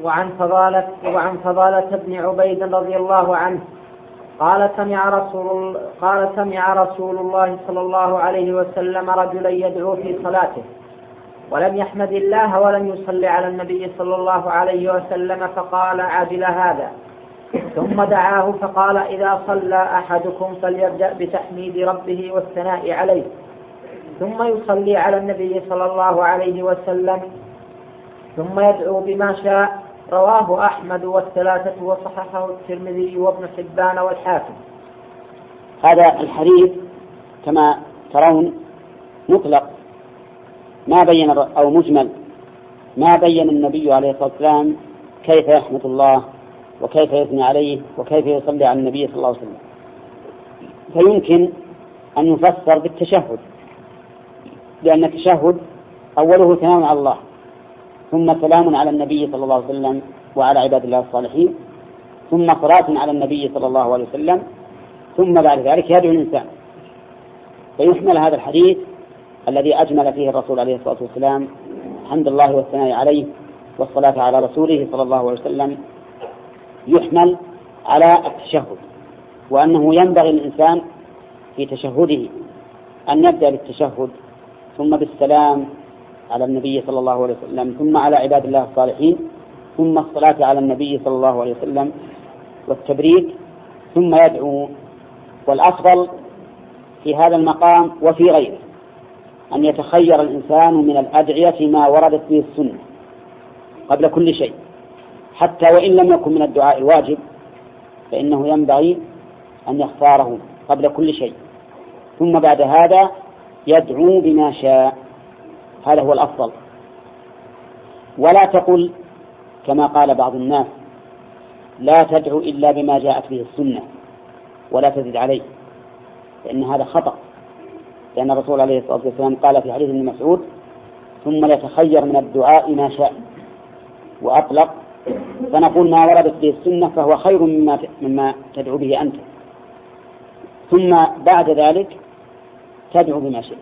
Speaker 1: وعن فضالة وعن فضالة بن عبيد رضي الله عنه قال سمع رسول قال سمع رسول الله صلى الله عليه وسلم رجلا يدعو في صلاته. ولم يحمد الله ولم يصلي على النبي صلى الله عليه وسلم فقال عجل هذا. ثم دعاه فقال إذا صلى أحدكم فليبدأ بتحميد ربه والثناء عليه. ثم يصلي على النبي صلى الله عليه وسلم. ثم يدعو بما شاء رواه أحمد والثلاثة وصححه الترمذي وابن حبان والحاكم.
Speaker 2: هذا الحديث كما ترون مطلق. ما بين أو مجمل. ما بين النبي عليه الصلاة والسلام كيف يحمد الله وكيف يثني عليه وكيف يصلي على النبي صلى الله عليه وسلم. فيمكن أن يفسر بالتشهد لأن التشهد أوله ثناء على الله. ثم سلام على النبي صلى الله عليه وسلم وعلى عباد الله الصالحين. ثم صلاة على النبي صلى الله عليه وسلم. ثم بعد ذلك يدعو الإنسان. فيحمل هذا الحديث الذي أجمل فيه الرسول عليه الصلاة والسلام حمد الله والثناء عليه والصلاة على رسوله صلى الله عليه وسلم. يحمل على التشهد وأنه ينبغي للإنسان في تشهده أن يبدأ بالتشهد ثم بالسلام على النبي صلى الله عليه وسلم ثم على عباد الله الصالحين ثم الصلاة على النبي صلى الله عليه وسلم والتبريك ثم يدعو والأفضل في هذا المقام وفي غيره أن يتخير الإنسان من الأدعية ما وردت به السنة قبل كل شيء حتى وإن لم يكن من الدعاء الواجب فإنه ينبغي أن يختاره قبل كل شيء. ثم بعد هذا يدعو بما شاء. هذا هو الأفضل. ولا تقل كما قال بعض الناس لا تدعو إلا بما جاءت به السنة ولا تزد عليه فإن هذا خطأ. لأن الرسول عليه الصلاة والسلام قال في حديث ابن مسعود ثم ليتخير من الدعاء ما شاء وأطلق فنقول ما وردت به السنة فهو خير مما مما تدعو به أنت. ثم بعد ذلك تدعو بما شئت.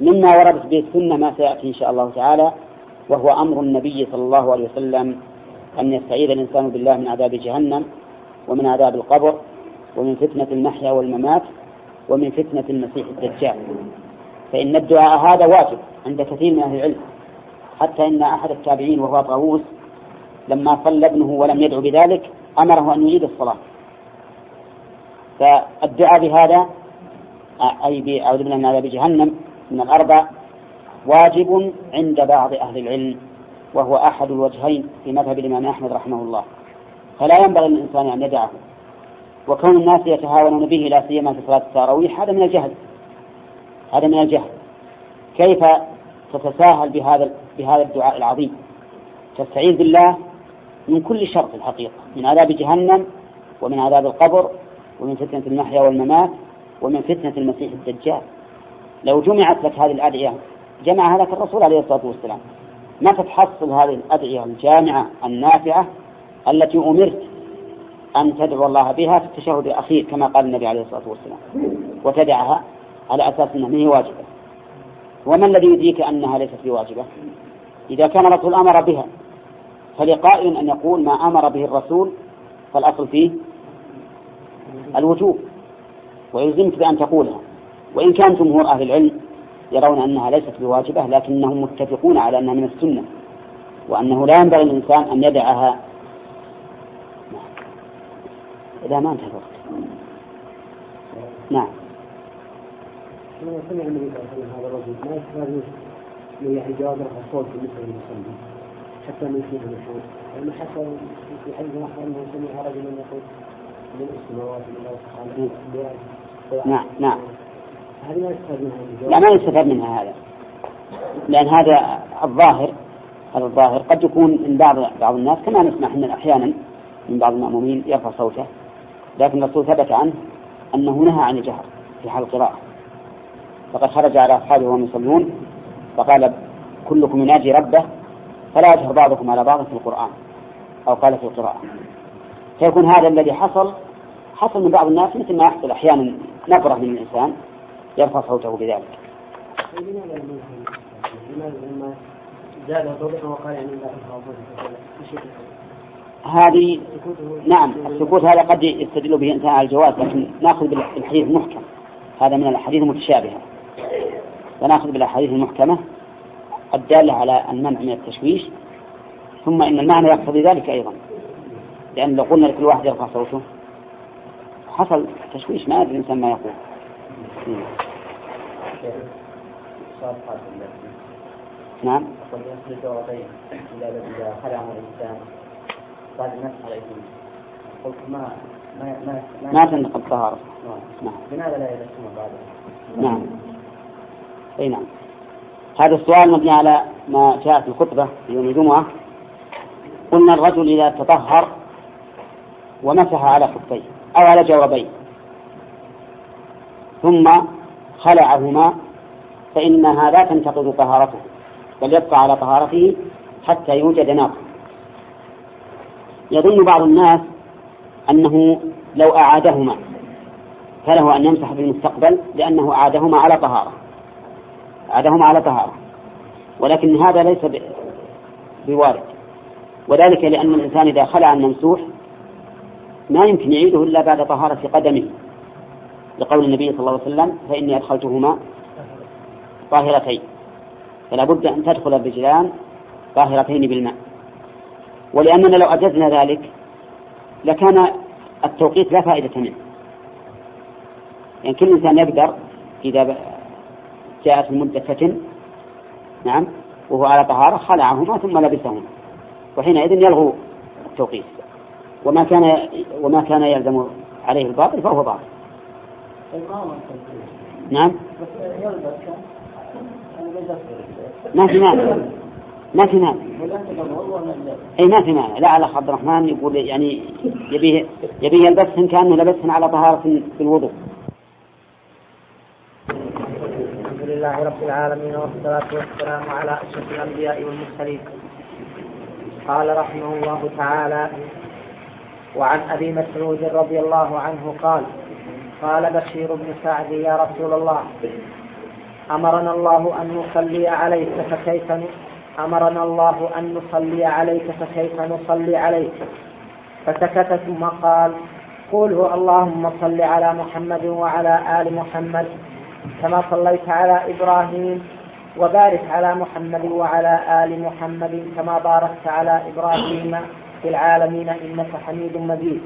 Speaker 2: مما وردت به السنة ما سيأتي إن شاء الله تعالى وهو أمر النبي صلى الله عليه وسلم أن يستعيذ الإنسان بالله من عذاب جهنم ومن عذاب القبر ومن فتنة المحيا والممات ومن فتنة المسيح الدجال. فإن الدعاء هذا واجب عند كثير من أهل العلم حتى إن أحد التابعين وهو طاووس لما صلى ابنه ولم يدعو بذلك أمره أن يعيد الصلاة. فالدعاء بهذا أي بأعوذ بالله من عذاب جهنم من الأربع واجب عند بعض أهل العلم وهو أحد الوجهين في مذهب الإمام أحمد رحمه الله. فلا ينبغي للإنسان أن يدعه وكون الناس يتهاونون به لا سيما في صلاة التراويح هذا من الجهل. هذا من الجهل. كيف تتساهل بهذا بهذا الدعاء العظيم؟ تستعيذ بالله من كل شر في الحقيقة من عذاب جهنم ومن عذاب القبر ومن فتنة المحيا والممات ومن فتنة المسيح الدجال. لو جمعت لك هذه الأدعية جمعها لك الرسول عليه الصلاة والسلام. ما تتحصل هذه الأدعية الجامعة النافعة التي أمرت أن تدعو الله بها في التشهد الأخير كما قال النبي عليه الصلاة والسلام. وتدعها على أساس أنها هي واجبة. وما الذي يدريك أنها ليست بواجبة؟ إذا كان الرسول أمر بها فلقائل أن يقول ما أمر به الرسول فالأصل فيه الوجوب ويلزمك بأن تقولها. وإن كان جمهور أهل العلم يرون أنها ليست بواجبة لكنهم متفقون على أنها من السنة وأنه لا ينبغي للإنسان أن يدعها. إذا ما انتهى الوقت. نعم.
Speaker 3: سمع النبي صلى الله عليه وسلم هذا الرجل ما يستفاد من يعني جواب الرسول بالنسبة للمسلمين حتى من فيه في حديث آخر أنه سمع رجلا يقول من السماوات من الله سبحانه
Speaker 2: نعم نعم. لا ما يستفاد منها هذا. لأن هذا الظاهر هذا الظاهر قد يكون من بعض بعض الناس كما نسمع إحنا أحيانا من بعض المأمومين يرفع صوته لكن الرسول ثبت عنه أنه نهى عن الجهر في حال القراءة. فقد خرج على أصحابه وهم يصلون فقال كلكم يناجي ربه فلا يجهر بعضكم على بعض في القرآن أو قال في القراءة. فيكون هذا الذي حصل حصل من بعض الناس مثل ما يحصل أحيانا نبرة من الإنسان يرفع صوته بذلك. هذه نعم السكوت هذا قد يستدل به على الجواز لكن ناخذ بالحديث المحكم. هذا من الأحاديث المتشابهة. فناخذ بالأحاديث المحكمة الدالة على المنع من التشويش ثم إن المعنى يقتضي ذلك أيضا. لأن لو قلنا لكل واحد يرفع صوته حصل تشويش ما يدري الإنسان ما يقول. نعم. إذا خلع الإنسان بعد المسح على قلت ما ما ما ما تنتقض الطهارة نعم. لماذا لا يلبسون بعد نعم. أي نعم. هذا السؤال مبني على ما جاء في الخطبة في يوم الجمعة. قلنا الرجل إذا تطهر ومسح على خفيه أو على جوابيه. ثم خلعهما فإنها لا تنتقض طهارته بل يبقى على طهارته حتى يوجد ناقض يظن بعض الناس أنه لو أعادهما فله أن يمسح في المستقبل لأنه أعادهما على طهارة. أعادهما على طهارة. ولكن هذا ليس بوارد. وذلك لأن الإنسان إذا خلع الممسوح ما يمكن يعيده إلا بعد طهارة قدمه. لقول النبي صلى الله عليه وسلم فإني أدخلتهما طاهرتين. فلا بد أن تدخل الرجلان طاهرتين بالماء. ولأننا لو أجزنا ذلك لكان التوقيت لا فائدة منه. يعني كل إنسان يقدر إذا جاءت المدة فتن نعم وهو على طهارة خلعهما ثم لبسهما. وحينئذ يلغو التوقيت. وما كان وما كان يلزم عليه الباطل فهو باطل. نعم. ما في مانع. ما في مانع. اي ما في مانع. لا الاخ عبد الرحمن يقول يعني يبيه يبيه يلبسهن كانه لبسهن على طهارة في الوضوء.
Speaker 1: الحمد لله رب العالمين والصلاة والسلام على أشرف الأنبياء والمرسلين. قال رحمه الله تعالى وعن أبي مسعود رضي الله عنه قال قال بشير بن سعد يا رسول الله أمرنا الله أن نصلي عليك فكيف أمرنا الله أن نصلي عليك فكيف نصلي عليك? فسكت ثم قال قوله اللهم صل على محمد وعلى آل محمد كما صليت على إبراهيم وبارك على محمد وعلى آل محمد كما باركت على إبراهيم في العالمين إنك حميد مجيد.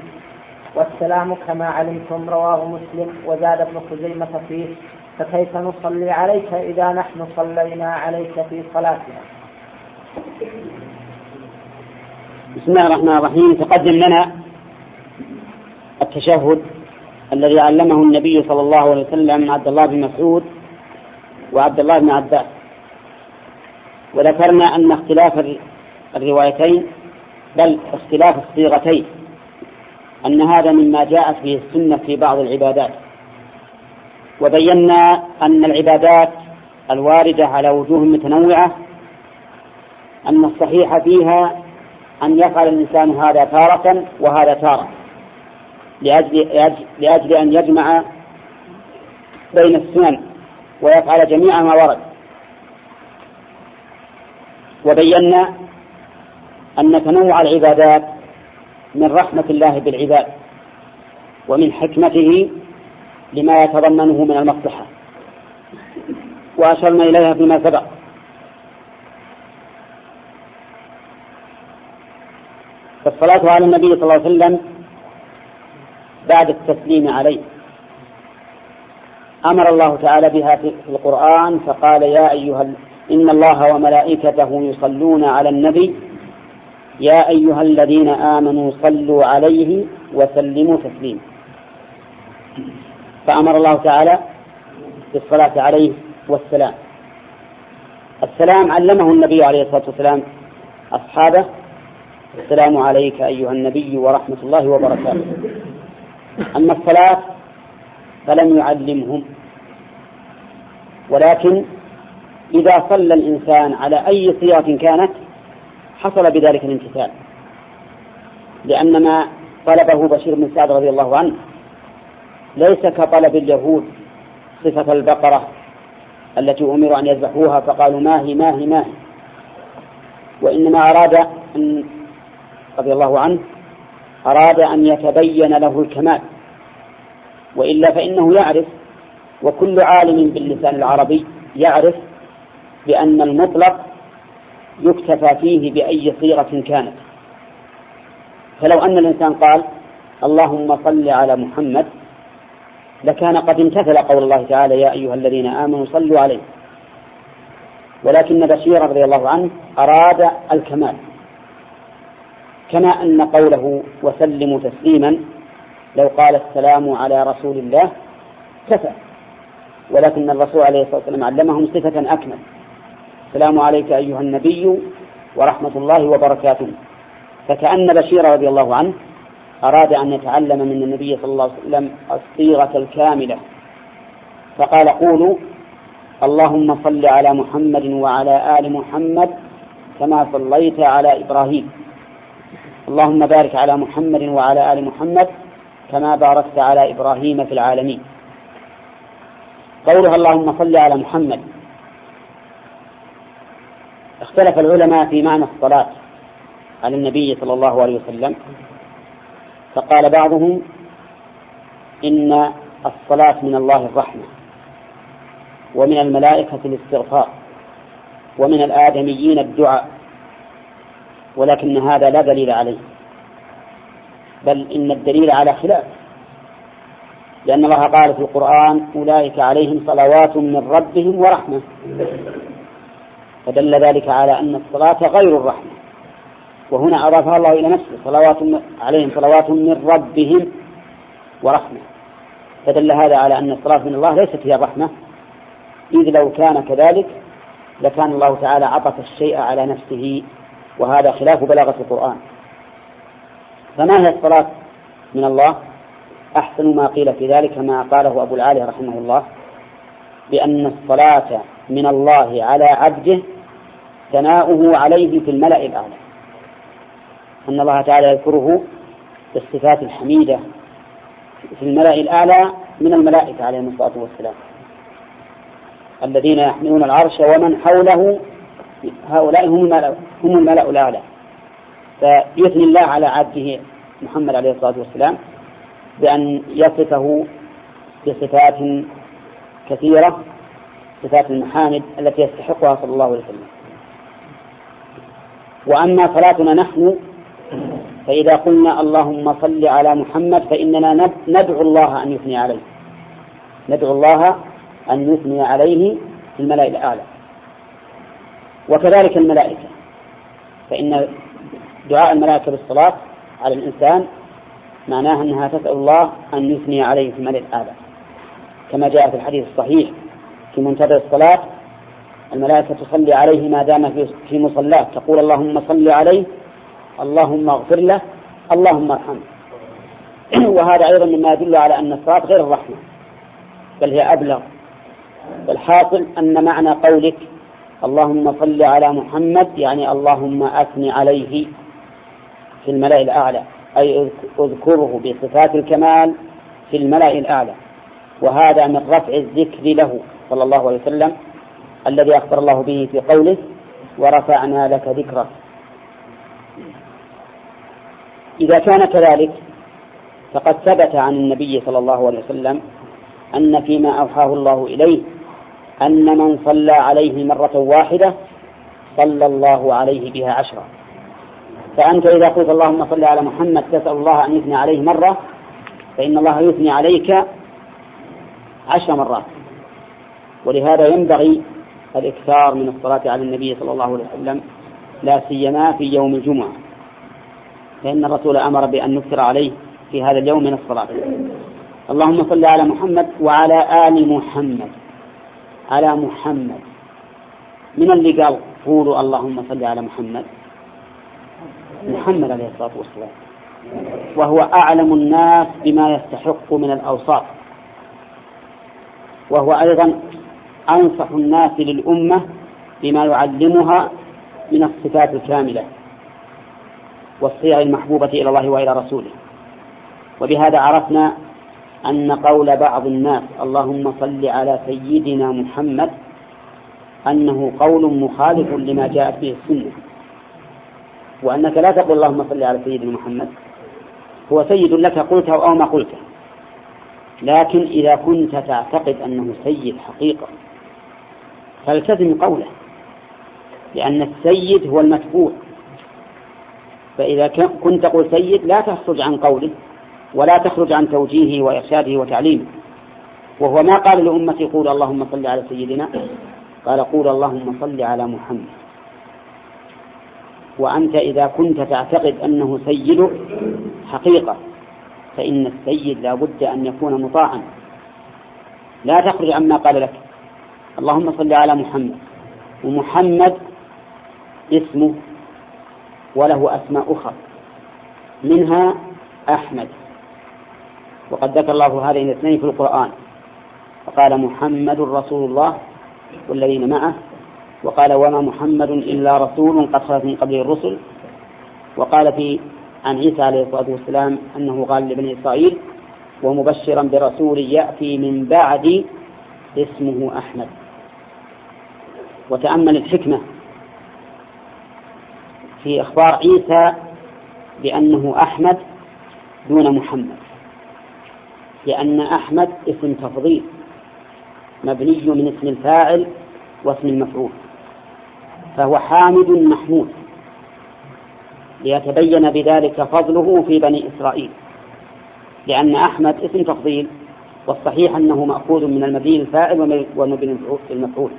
Speaker 1: والسلام كما علمتم رواه مسلم وزاد ابن خزيمة فيه فكيف نصلي عليك إذا نحن صلينا عليك في صلاتنا؟
Speaker 2: بسم الله الرحمن الرحيم. تقدم لنا التشهد الذي علمه النبي صلى الله عليه وسلم عبد الله بن مسعود وعبد الله بن عباس. وذكرنا أن اختلاف الروايتين بل اختلاف الصيغتين. أن هذا مما جاءت به السنة في بعض العبادات. وبينا أن العبادات الواردة على وجوه متنوعة أن الصحيح فيها أن يفعل الإنسان هذا تارة وهذا تارة لأجل, لأجل أن يجمع بين السنن ويفعل جميع ما ورد. وبينا أن تنوع العبادات من رحمة الله بالعباد ومن حكمته لما يتضمنه من المصلحة. وأشرنا إليها فيما سبق. فالصلاة على النبي صلى الله عليه وسلم بعد التسليم عليه. أمر الله تعالى بها في القرآن فقال يا أيها إن الله وملائكته يصلون على النبي يا أيها الذين آمنوا صلوا عليه وسلموا تسليما فأمر الله تعالى بالصلاة عليه والسلام. السلام علمه النبي عليه الصلاة والسلام أصحابه. السلام عليك أيها النبي ورحمة الله وبركاته. أما الصلاة فلم يعلمهم. ولكن إذا صلى الإنسان على أي صيغة كانت حصل بذلك الامتثال. لأن ما طلبه بشير بن سعد رضي الله عنه ليس كطلب اليهود صفة البقرة التي أمروا أن يذبحوها فقالوا ما هي ما هي ما هي. وإنما أراد أن رضي الله عنه أراد أن يتبين له الكمال. وإلا فإنه يعرف وكل عالم باللسان العربي يعرف بأن المطلق يكتفى فيه بأي صيغة كانت. فلو أن الإنسان قال اللهم صل على محمد لكان قد امتثل قول الله تعالى يا أيها الذين آمنوا صلوا عليه. ولكن بشير رضي الله عنه أراد الكمال. كما أن قوله وسلموا تسليما لو قال السلام على رسول الله كفى. ولكن الرسول عليه الصلاة والسلام علمهم صفة أكمل. السلام عليك أيها النبي ورحمة الله وبركاته. فكأن بشير رضي الله عنه أراد أن يتعلم من النبي صلى الله عليه وسلم الصيغة الكاملة. فقال قولوا اللهم صل على محمد وعلى آل محمد كما صليت على إبراهيم. اللهم بارك على محمد وعلى آل محمد كما باركت على إبراهيم في العالمين. قولها اللهم صل على محمد. اختلف العلماء في معنى الصلاة على النبي صلى الله عليه وسلم فقال بعضهم إن الصلاة من الله الرحمة ومن الملائكة الاستغفار ومن الآدميين الدعاء ولكن هذا لا دليل عليه بل إن الدليل على خلاف لأن الله قال في القرآن أولئك عليهم صلوات من ربهم ورحمة. فدل ذلك على أن الصلاة غير الرحمة. وهنا أضافها الله إلى نفسه صلوات عليهم صلوات من ربهم ورحمة. فدل هذا على أن الصلاة من الله ليست هي الرحمة. إذ لو كان كذلك لكان الله تعالى عطف الشيء على نفسه وهذا خلاف بلاغة القرآن. فما هي الصلاة من الله؟ أحسن ما قيل في ذلك ما قاله أبو العالي رحمه الله بأن الصلاة من الله على عبده ثناؤه عليه في الملأ الأعلى. أن الله تعالى يذكره بالصفات الحميدة في الملأ الأعلى من الملائكة عليهم الصلاة والسلام. الذين يحملون العرش ومن حوله هؤلاء هم الملأ هم الملأ الأعلى. فيثني الله على عبده محمد عليه الصلاة والسلام بأن يصفه بصفات كثيرة صفات المحامد التي يستحقها صلى الله عليه وسلم. وأما صلاتنا نحن فإذا قلنا اللهم صل على محمد فإننا ندعو الله أن يثني عليه. ندعو الله أن يثني عليه في الملأ الأعلى. وكذلك الملائكة. فإن دعاء الملائكة بالصلاة على الإنسان معناه أنها تسأل الله أن يثني عليه في الملأ الأعلى. كما جاء في الحديث الصحيح في منتظر الصلاة الملائكة تصلي عليه ما دام في مصلاه. تقول اللهم صل عليه اللهم اغفر له اللهم ارحمه. وهذا أيضا مما يدل على أن الصلاة غير الرحمة بل هي أبلغ. والحاصل أن معنى قولك اللهم صل على محمد يعني اللهم أثن عليه في الملأ الأعلى أي اذكره بصفات الكمال في الملأ الأعلى. وهذا من رفع الذكر له صلى الله عليه وسلم. الذي أخبر الله به في قوله ورفعنا لك ذكرك إذا كان كذلك فقد ثبت عن النبي صلى الله عليه وسلم أن فيما أوحاه الله إليه أن من صلى عليه مرة واحدة صلى الله عليه بها عشرة. فأنت إذا قلت اللهم صل على محمد تسأل الله أن يثني عليه مرة فإن الله يثني عليك عشر مرات. ولهذا ينبغي الإكثار من الصلاة على النبي صلى الله عليه وسلم لا سيما في يوم الجمعة. فإن الرسول أمر بأن نكثر عليه في هذا اليوم من الصلاة. اللهم صل على محمد وعلى آل محمد. على محمد. من اللي قال قولوا اللهم صل على محمد؟ محمد عليه الصلاة والسلام. وهو أعلم الناس بما يستحق من الأوصاف. وهو أيضا أنصح الناس للأمة بما يعلمها من الصفات الكاملة والصيغ المحبوبة إلى الله وإلى رسوله. وبهذا عرفنا أن قول بعض الناس اللهم صل على سيدنا محمد أنه قول مخالف لما جاءت به السنة وأنك لا تقول اللهم صل على سيدنا محمد هو سيد لك قلته أو ما قلته لكن إذا كنت تعتقد أنه سيد حقيقة فالتزم قوله لأن السيد هو المتبوع فإذا كنت تقول سيد لا تخرج عن قوله ولا تخرج عن توجيهه وإرشاده وتعليمه. وهو ما قال لأمتي قول اللهم صل على سيدنا قال قول اللهم صل على محمد. وأنت إذا كنت تعتقد أنه سيدك حقيقة فإن السيد لا بد أن يكون مطاعا. لا تخرج عما قال لك. اللهم صل على محمد. ومحمد اسمه وله أسماء أخرى. منها أحمد. وقد ذكر الله هذين الاثنين في القرآن. فقال محمد رسول الله والذين معه. وقال وما محمد إلا رسول قد خلت من قبله الرسل. وقال في عن عيسى عليه الصلاة والسلام أنه قال لبني إسرائيل ومبشرا برسول يأتي من بعد اسمه أحمد. وتأمل الحكمة في إخبار عيسى بأنه أحمد دون محمد لأن أحمد اسم تفضيل مبني من اسم الفاعل واسم المفعول فهو حامد محمود ليتبين بذلك فضله في بني إسرائيل لأن أحمد اسم تفضيل والصحيح أنه مأخوذ من المبني الفاعل والمبني المفعول.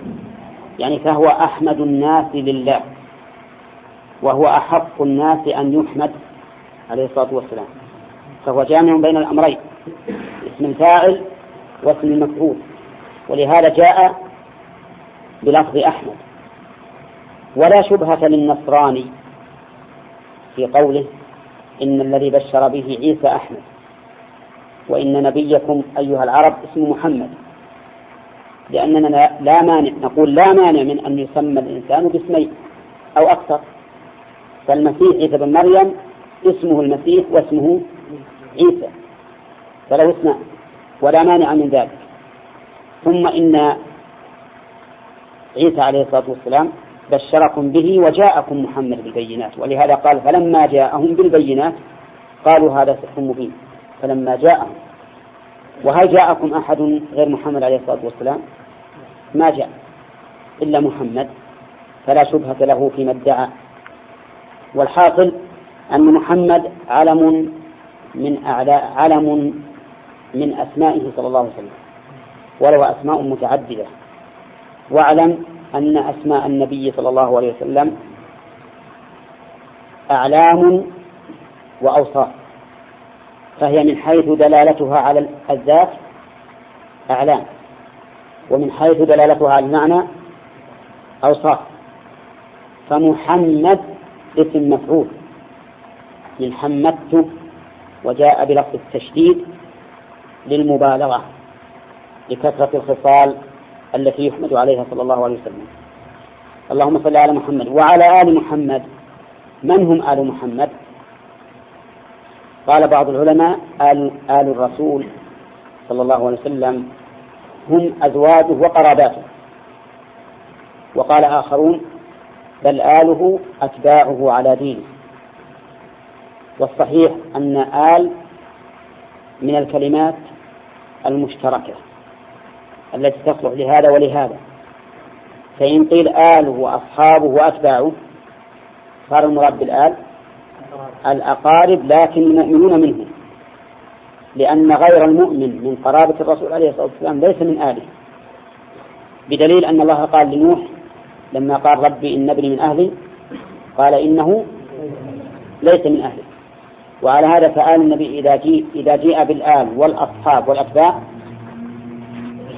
Speaker 2: يعني فهو أحمد الناس لله وهو أحق الناس أن يحمد عليه الصلاة والسلام. فهو جامع بين الأمرين اسم الفاعل واسم المفعول. ولهذا جاء بلفظ أحمد. ولا شبهة للنصراني في قوله إن الذي بشر به عيسى أحمد وإن نبيكم أيها العرب اسمه محمد. لأننا لا مانع نقول لا مانع من أن يسمى الإنسان باسمين أو أكثر. فالمسيح عيسى بن مريم اسمه المسيح واسمه عيسى. فله اسمان ولا مانع من ذلك. ثم إن عيسى عليه الصلاة والسلام بشركم به وجاءكم محمد بالبينات. ولهذا قال فلما جاءهم بالبينات قالوا هذا سحر مبين. فلما جاءهم وهل جاءكم أحد غير محمد عليه الصلاة والسلام؟ ما جاء إلا محمد فلا شبهة له فيما ادعى. والحاصل أن محمد علم من أعلاء علم من أسمائه صلى الله عليه وسلم ولو أسماء متعددة. واعلم أن أسماء النبي صلى الله عليه وسلم أعلام وأوصاف. فهي من حيث دلالتها على الذات أعلام ومن حيث دلالتها على المعنى أوصاف. فمحمد اسم مفعول من حمدت وجاء بلفظ التشديد للمبالغة لكثرة الخصال التي يحمد عليها صلى الله عليه وسلم. اللهم صل على محمد وعلى آل محمد. من هم آل محمد؟ قال بعض العلماء آل, آل الرسول صلى الله عليه وسلم هم أزواجه وقراباته. وقال آخرون بل آله أتباعه على دينه. والصحيح أن آل من الكلمات المشتركة التي تصلح لهذا ولهذا. فإن قيل آله وأصحابه وأتباعه صار المراد بالآل الأقارب لكن المؤمنون منهم لأن غير المؤمن من قرابة الرسول عليه الصلاة والسلام ليس من آله. بدليل أن الله قال لنوح لما قال ربي إن ابني من أهلي قال إنه ليس من أهلي. وعلى هذا فآل النبي إذا جيء إذا جيء بالآل والأصحاب والأتباع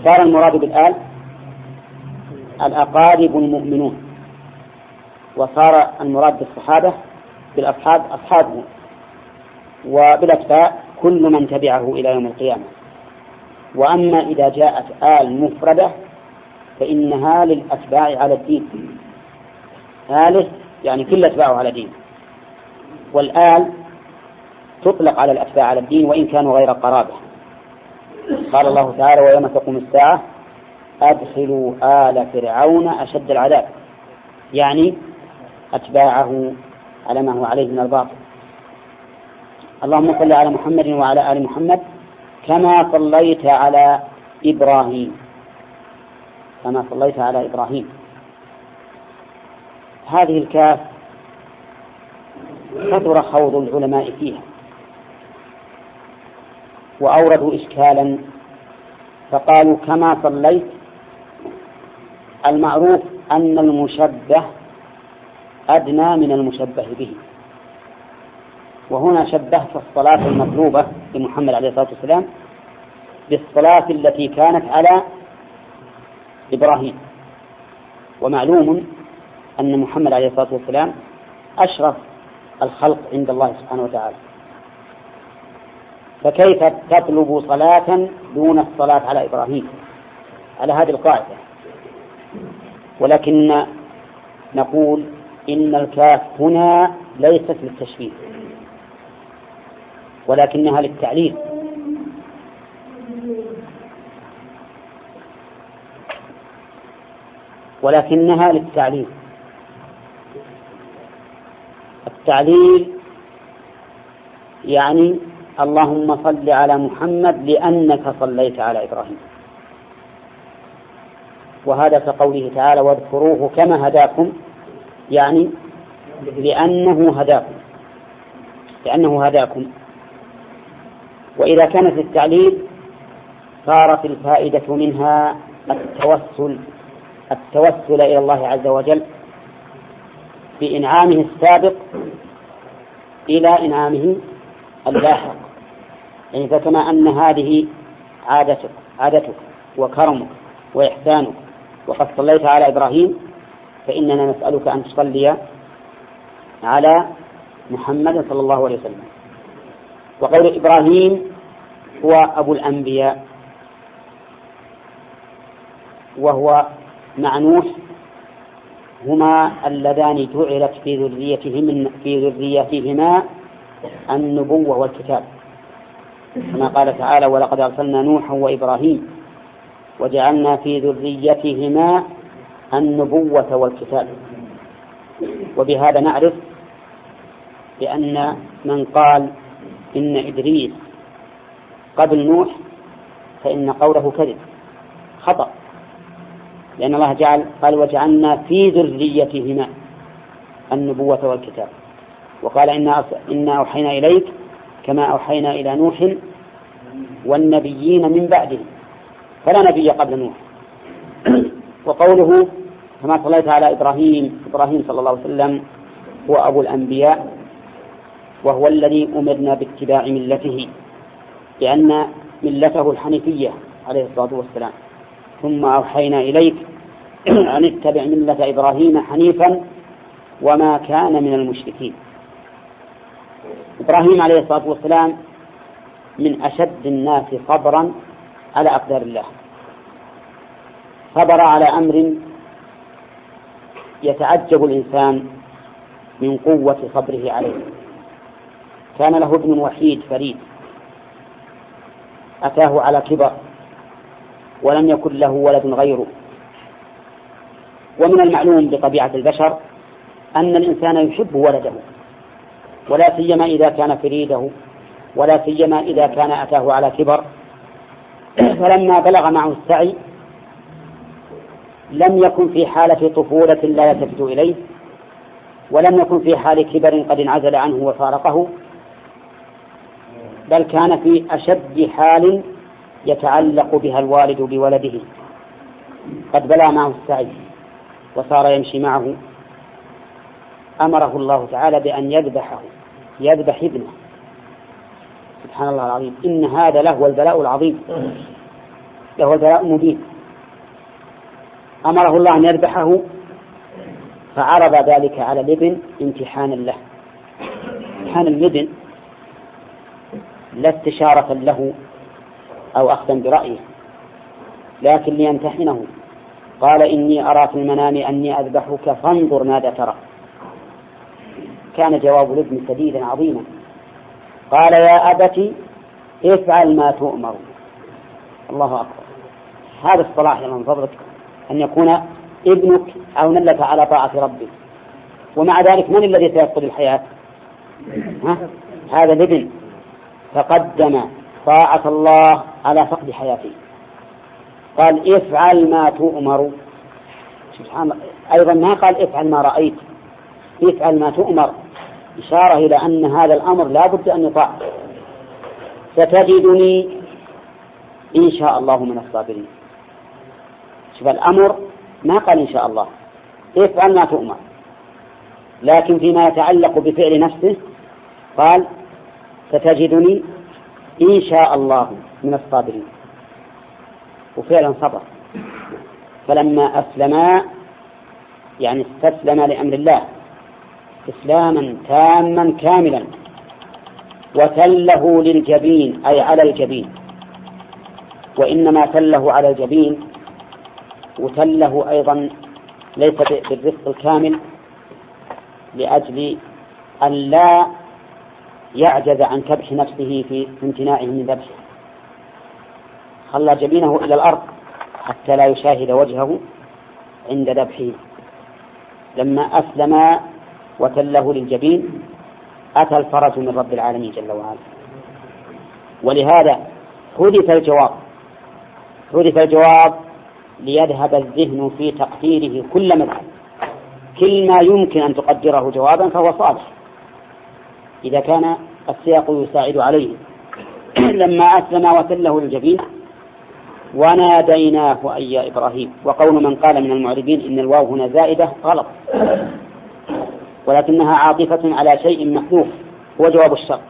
Speaker 2: صار المراد بالآل الأقارب المؤمنون. وصار المراد بالصحابة بالأصحاب أصحابه وبالأتباع كل من تبعه إلى يوم القيامة. وأما إذا جاءت آل مفردة فإنها للأتباع على الدين. آله يعني كل أتباعه على دين والآل تطلق على الأتباع على الدين وإن كانوا غير قرابة. قال الله تعالى ويوم تقوم الساعة أدخلوا آل فرعون أشد العذاب. يعني أتباعه على ما هو عليه من الباطل. اللهم صل على محمد وعلى آل محمد كما صليت على إبراهيم. كما صليت على إبراهيم. هذه الكاف كثر خوض العلماء فيها. وأوردوا إشكالا. فقالوا كما صليت المعروف أن المشبه أدنى من المشبه به. وهنا شبهت الصلاة المطلوبة لمحمد عليه الصلاة والسلام بالصلاة التي كانت على إبراهيم. ومعلوم أن محمد عليه الصلاة والسلام أشرف الخلق عند الله سبحانه وتعالى. فكيف تطلب صلاة دون الصلاة على إبراهيم؟ على هذه القاعدة. ولكن نقول إن الكاف هنا ليست للتشبيه ولكنها للتعليل. ولكنها للتعليل. التعليل يعني اللهم صل على محمد لأنك صليت على إبراهيم. وهذا كقوله تعالى واذكروه كما هداكم يعني لأنه هداكم. لأنه هداكم. وإذا كانت التعليل صارت الفائدة منها التوسل التوسل إلى الله عز وجل بإنعامه السابق إلى إنعامه اللاحق. يعني فكما أن هذه عادتك عادتك وكرمك وإحسانك وقد صليت على إبراهيم فإننا نسألك أن تصلي على محمد صلى الله عليه وسلم. وقول إبراهيم هو أبو الأنبياء وهو مع نوح هما اللذان جعلت في ذريتهم في ذريتهما النبوة والكتاب. كما قال تعالى ولقد أرسلنا نوحا وإبراهيم وجعلنا في ذريتهما النبوة والكتاب. وبهذا نعرف بأن من قال إن إدريس قبل نوح فإن قوله كذب خطأ. لأن الله جعل قال وجعلنا في ذريتهما النبوة والكتاب. وقال إنا إنا أوحينا إليك كما أوحينا إلى نوح والنبيين من بعده. فلا نبي قبل نوح. وقوله كما صليت على إبراهيم إبراهيم صلى الله عليه وسلم هو أبو الأنبياء وهو الذي أمرنا باتباع ملته لأن ملته الحنيفية عليه الصلاة والسلام. ثم أوحينا إليك أن اتبع ملة إبراهيم حنيفا وما كان من المشركين. إبراهيم عليه الصلاة والسلام من أشد الناس صبرا على أقدار الله. صبر على أمر يتعجب الإنسان من قوة صبره عليه. كان له ابن وحيد فريد. أتاه على كبر ولم يكن له ولد غيره. ومن المعلوم بطبيعة البشر أن الإنسان يحب ولده ولا سيما إذا كان فريده ولا سيما إذا كان أتاه على كبر. فلما بلغ معه السعي لم يكن في حالة طفولة لا يلتفت إليه ولم يكن في حال كبر قد انعزل عنه وفارقه بل كان في أشد حال يتعلق بها الوالد بولده. قد بلغ معه السعي وصار يمشي معه. أمره الله تعالى بأن يذبحه يذبح ابنه. سبحان الله العظيم. إن هذا له البلاء العظيم. له البلاء المبين. أمره الله أن يذبحه فعرض ذلك على الإبن امتحانا له. امتحان الإبن لا استشارة له أو أخذا برأيه لكن ليمتحنه. قال إني أرى في المنام أني أذبحك فانظر ماذا ترى. كان جواب الإبن سديدا عظيما. قال يا أبت افعل ما تؤمر. الله أكبر. هذا الصلاح من فضلك. أن يكون ابنك عونا لك على طاعة ربك ومع ذلك من الذي سيفقد الحياة؟ ها؟ هذا الابن فقدم طاعة الله على فقد حياته. قال افعل ما تؤمر. سبحان أيضا ما قال افعل ما رأيت افعل ما تؤمر. إشارة إلى أن هذا الأمر لا بد أن يطاع. ستجدني إن شاء الله من الصابرين. شوف الأمر ما قال إن شاء الله. افعل ما تؤمر. لكن فيما يتعلق بفعل نفسه قال ستجدني إن شاء الله من الصابرين. وفعلا صبر. فلما أسلما يعني استسلم لأمر الله إسلاما تاما كاملا وتله للجبين أي على الجبين. وإنما تله على الجبين وتله أيضا ليس بالرفق الكامل لأجل أن لا يعجز عن كبح نفسه في امتناعه من ذبحه. خلى جبينه إلى الأرض حتى لا يشاهد وجهه عند ذبحه. لما أسلم وتله للجبين أتى الفرج من رب العالمين جل وعلا. ولهذا حدث الجواب حدث الجواب ليذهب الذهن في تقديره كل مذهب. كل ما يمكن أن تقدره جوابا فهو صالح. إذا كان السياق يساعد عليه. لما أسلم وتله للجبين وناديناه أي يا إبراهيم. وقول من قال من المعربين إن الواو هنا زائدة غلط. ولكنها عاطفة على شيء محذوف هو جواب الشر.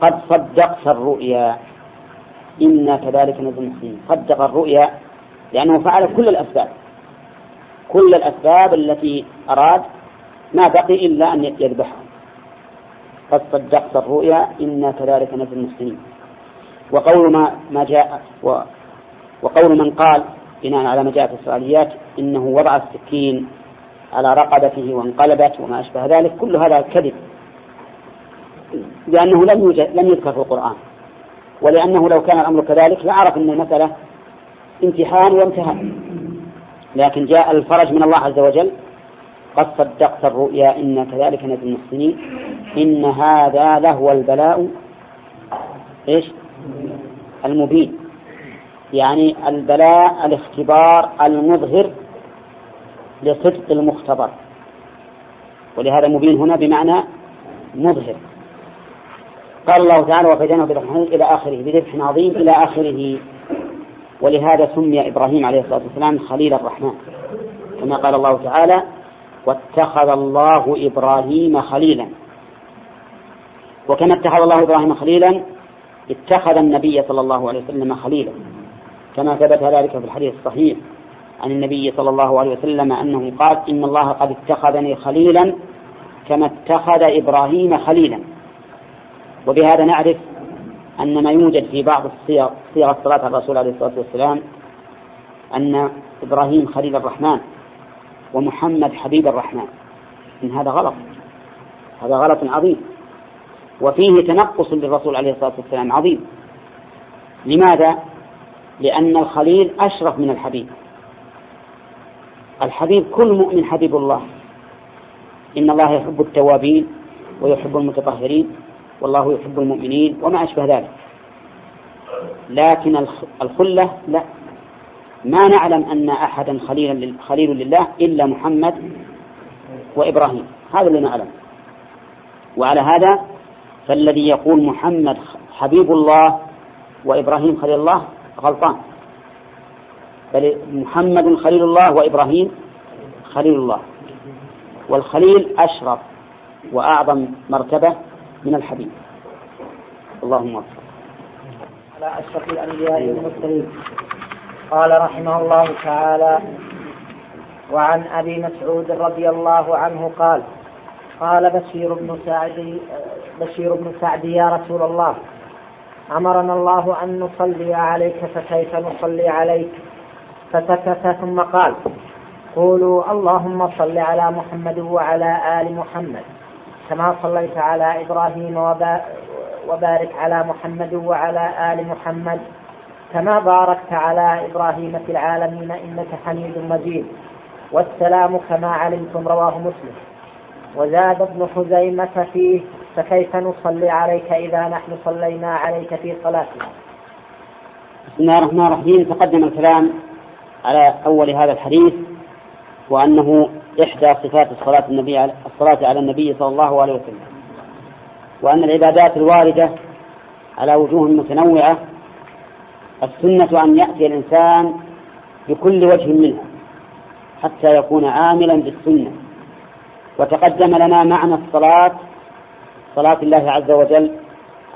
Speaker 2: قد صدقت الرؤيا. إنا كذلك نزل المحسنين. صدق الرؤيا لأنه فعل كل الأسباب. كل الأسباب التي أراد ما بقي إلا أن يذبحها قد صدقت الرؤيا إنا كذلك نزل المحسنين. وقول ما ما جاء و وقول من قال بناء على ما جاء في الإسرائيليات إنه وضع السكين على رقبته وانقلبت وما أشبه ذلك. كل هذا كذب. لأنه لم لم يذكر في القرآن. ولأنه لو كان الأمر كذلك لعرف أن المسألة امتحان وامتهان. لكن جاء الفرج من الله عز وجل قد صدقت الرؤيا إنا كذلك نجزي المحسنين. إن هذا لهو البلاء إيش؟ المبين. يعني البلاء الاختبار المظهر لصدق المختبر. ولهذا مبين هنا بمعنى مظهر. قال الله تعالى وفديناه بذبح إلى آخره بذبح عظيم إلى آخره. ولهذا سمي إبراهيم عليه الصلاة والسلام خليل الرحمن. كما قال الله تعالى واتخذ الله إبراهيم خليلا. وكما اتخذ الله إبراهيم خليلا اتخذ النبي صلى الله عليه وسلم خليلا. كما ثبت ذلك في الحديث الصحيح عن النبي صلى الله عليه وسلم أنه قال إن الله قد اتخذني خليلا كما اتخذ إبراهيم خليلا. وبهذا نعرف أن ما يوجد في بعض الصيغ صيغ على الرسول عليه الصلاة والسلام أن إبراهيم خليل الرحمن ومحمد حبيب الرحمن. إن هذا غلط. هذا غلط عظيم. وفيه تنقص للرسول عليه الصلاة والسلام عظيم. لماذا؟ لأن الخليل أشرف من الحبيب. الحبيب كل مؤمن حبيب الله. إن الله يحب التوابين ويحب المتطهرين. والله يحب المؤمنين وما أشبه ذلك. لكن الخلة لا. ما نعلم أن أحدا خليلا خليل لله إلا محمد وإبراهيم. هذا اللي نعلم. وعلى هذا فالذي يقول محمد حبيب الله وإبراهيم خليل الله غلطان. بل محمد خليل الله وإبراهيم خليل الله. والخليل أشرف وأعظم مرتبة من الحبيب اللهم وفق
Speaker 1: على أشرف الأنبياء والمرسلين. قال رحمه الله تعالى وعن أبي مسعود رضي الله عنه قال قال بشير بن سعد بشير بن سعد يا رسول الله أمرنا الله أن نصلي عليك فكيف نصلي عليك؟ فسكت ثم قال قولوا اللهم صل على محمد وعلى آل محمد. كما صليت على إبراهيم وبارك على محمد وعلى آل محمد كما باركت على إبراهيم في العالمين إنك حميد مجيد. والسلام كما علمتم رواه مسلم. وزاد ابن خزيمة فيه فكيف نصلي عليك إذا نحن صلينا عليك في صلاتنا؟
Speaker 2: بسم الله الرحمن الرحيم. تقدم الكلام على أول هذا الحديث وأنه إحدى صفات الصلاة النبي الصلاة على النبي صلى الله عليه وسلم. وأن العبادات الواردة على وجوه متنوعة السنة أن يأتي الإنسان بكل وجه منها حتى يكون عاملا بالسنة. وتقدم لنا معنى الصلاة صلاة الله عز وجل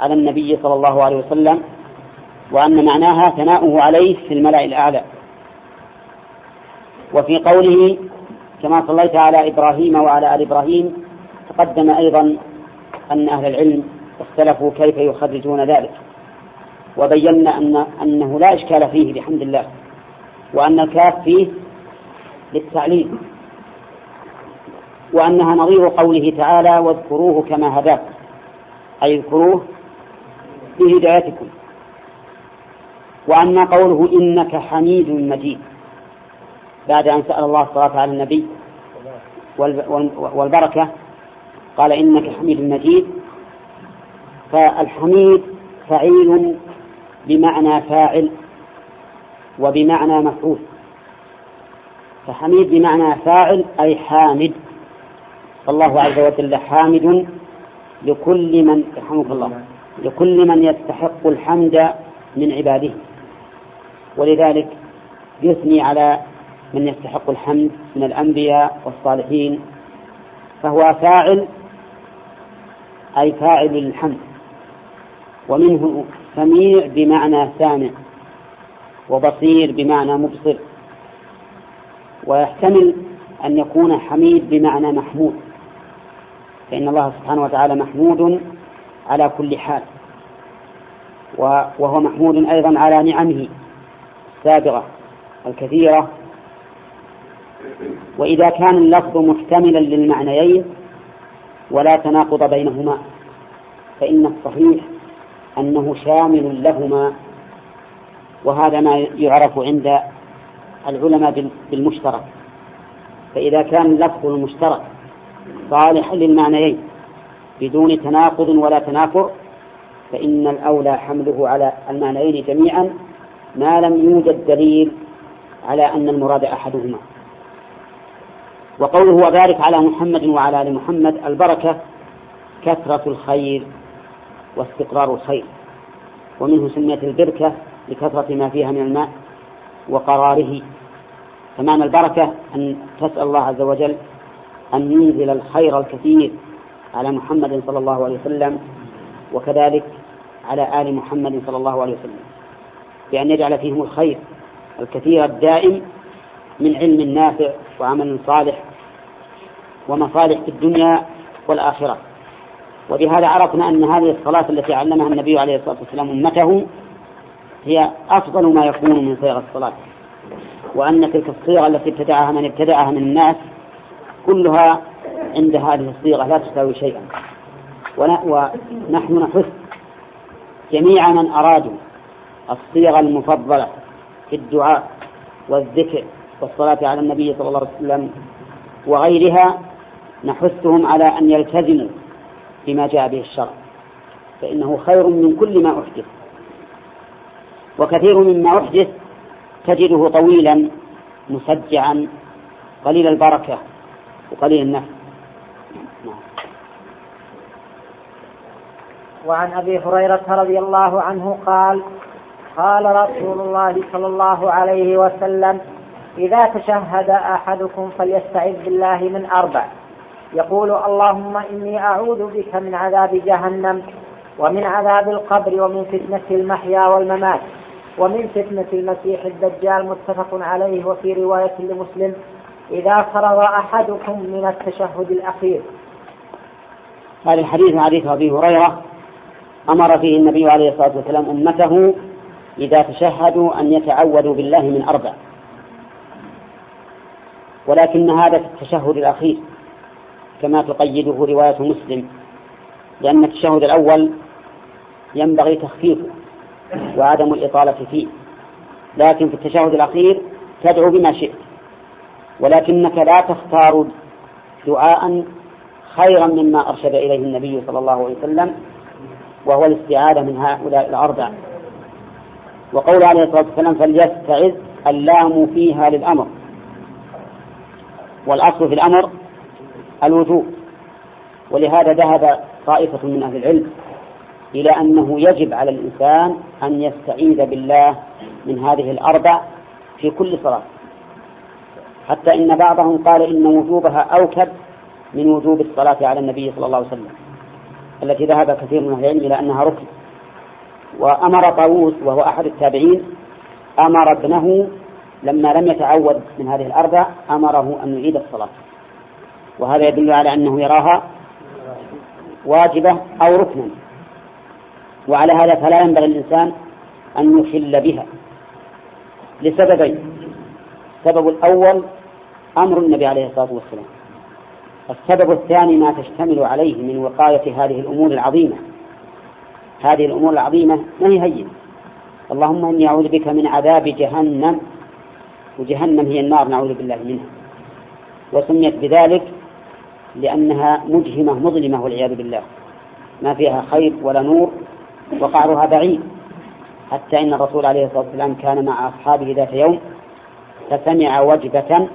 Speaker 2: على النبي صلى الله عليه وسلم وأن معناها ثناؤه عليه في الملأ الأعلى. وفي قوله كما صليت على إبراهيم وعلى آل إبراهيم تقدم أيضا أن أهل العلم اختلفوا كيف يخرجون ذلك. وبينا أن أنه لا إشكال فيه بحمد الله وأن الكاف فيه للتعليم وأنها نظير قوله تعالى واذكروه كما هداكم أي اذكروه بهدايتكم وأما قوله إنك حميد مجيد. بعد أن سأل الله الصلاة على النبي والبركة قال إنك حميد مجيد. فالحميد فعيل بمعنى فاعل وبمعنى مفعول. فحميد بمعنى فاعل أي حامد. فالله عز وجل حامد لكل من يرحمك الله لكل من يستحق الحمد من عباده. ولذلك يثني على من يستحق الحمد من الأنبياء والصالحين فهو فاعل أي فاعل للحمد ومنه سميع بمعنى سامع وبصير بمعنى مبصر ويحتمل أن يكون حميد بمعنى محمود فإن الله سبحانه وتعالى محمود على كل حال وهو محمود أيضا على نعمه السابغة الكثيرة وإذا كان اللفظ محتملا للمعنيين ولا تناقض بينهما فإن الصحيح أنه شامل لهما وهذا ما يعرف عند العلماء بالمشترك. فإذا كان اللفظ المشترك صالحا للمعنيين بدون تناقض ولا تنافر فإن الأولى حمله على المعنيين جميعا ما لم يوجد دليل على أن المراد أحدهما. وقوله وبارك على محمد وعلى آل محمد البركة كثرة الخير واستقرار الخير. ومنه سميت البركة لكثرة ما فيها من الماء وقراره. فمعنى البركة أن تسأل الله عز وجل أن ينزل الخير الكثير على محمد صلى الله عليه وسلم وكذلك على آل محمد صلى الله عليه وسلم بأن يجعل فيهم الخير الكثير الدائم من علم نافع وعمل صالح ومصالح في الدنيا والآخرة. وبهذا عرفنا أن هذه الصلاة التي علمها النبي عليه الصلاة والسلام أمته هي أفضل ما يكون من صيغ الصلاة وأن تلك الصيغة التي ابتدعها من ابتدعها من الناس كلها عند هذه الصيغة لا تساوي شيئا. ونحن نحث جميع من أرادوا الصيغ المفضلة في الدعاء والذكر والصلاة على النبي صلى الله عليه وسلم وغيرها نحثهم على أن يلتزموا بما جاء به الشرع فإنه خير من كل ما أحدث. وكثير مما أحدث تجده طويلا مسجعا قليل البركة وقليل النفع
Speaker 1: وعن أبي هريرة رضي الله عنه قال قال رسول الله صلى الله عليه وسلم إذا تشهد أحدكم فليستعذ بالله من أربع. يقول اللهم إني أعوذ بك من عذاب جهنم ومن عذاب القبر ومن فتنة المحيا والممات ومن فتنة المسيح الدجال متفق عليه وفي رواية لمسلم إذا فرغ أحدكم من التشهد الأخير.
Speaker 2: هذا الحديث حديث أبي هريرة أمر فيه النبي عليه الصلاة والسلام أمته إذا تشهدوا أن يتعوذوا بالله من أربع. ولكن هذا في التشهد الأخير كما تقيده رواية مسلم لأن التشهد الأول ينبغي تخفيفه وعدم الإطالة فيه لكن في التشهد الأخير تدعو بما شئت ولكنك لا تختار دعاء خيرا مما أرشد إليه النبي صلى الله عليه وسلم وهو الاستعاذة من هؤلاء الأربع. وقول عليه الصلاة والسلام فليستعذ اللام فيها للأمر. والأصل في الأمر الوجوب ولهذا ذهب طائفة من أهل العلم إلى أنه يجب على الإنسان أن يستعيذ بالله من هذه الأربع في كل صلاة حتى إن بعضهم قال إن وجوبها أوكد من وجوب الصلاة على النبي صلى الله عليه وسلم التي ذهب كثير من أهل العلم إلى أنها ركن. وأمر طاووس وهو أحد التابعين أمر ابنه لما لم يتعود من هذه الأربع أمره أن يعيد الصلاة. وهذا يدل على أنه يراها واجبة أو ركنا. وعلى هذا فلا ينبغي الإنسان أن يخل بها. لسببين. السبب الأول أمر النبي عليه الصلاة والسلام. السبب الثاني ما تشتمل عليه من وقاية هذه الأمور العظيمة. هذه الأمور العظيمة ما هي هينة. اللهم إني أعوذ بك من عذاب جهنم وجهنم هي النار نعوذ بالله منها. وسميت بذلك لأنها مجهمة مظلمة والعياذ بالله. ما فيها خير ولا نور وقعرها بعيد. حتى إن الرسول عليه الصلاة والسلام كان مع أصحابه ذات يوم فسمع وجبة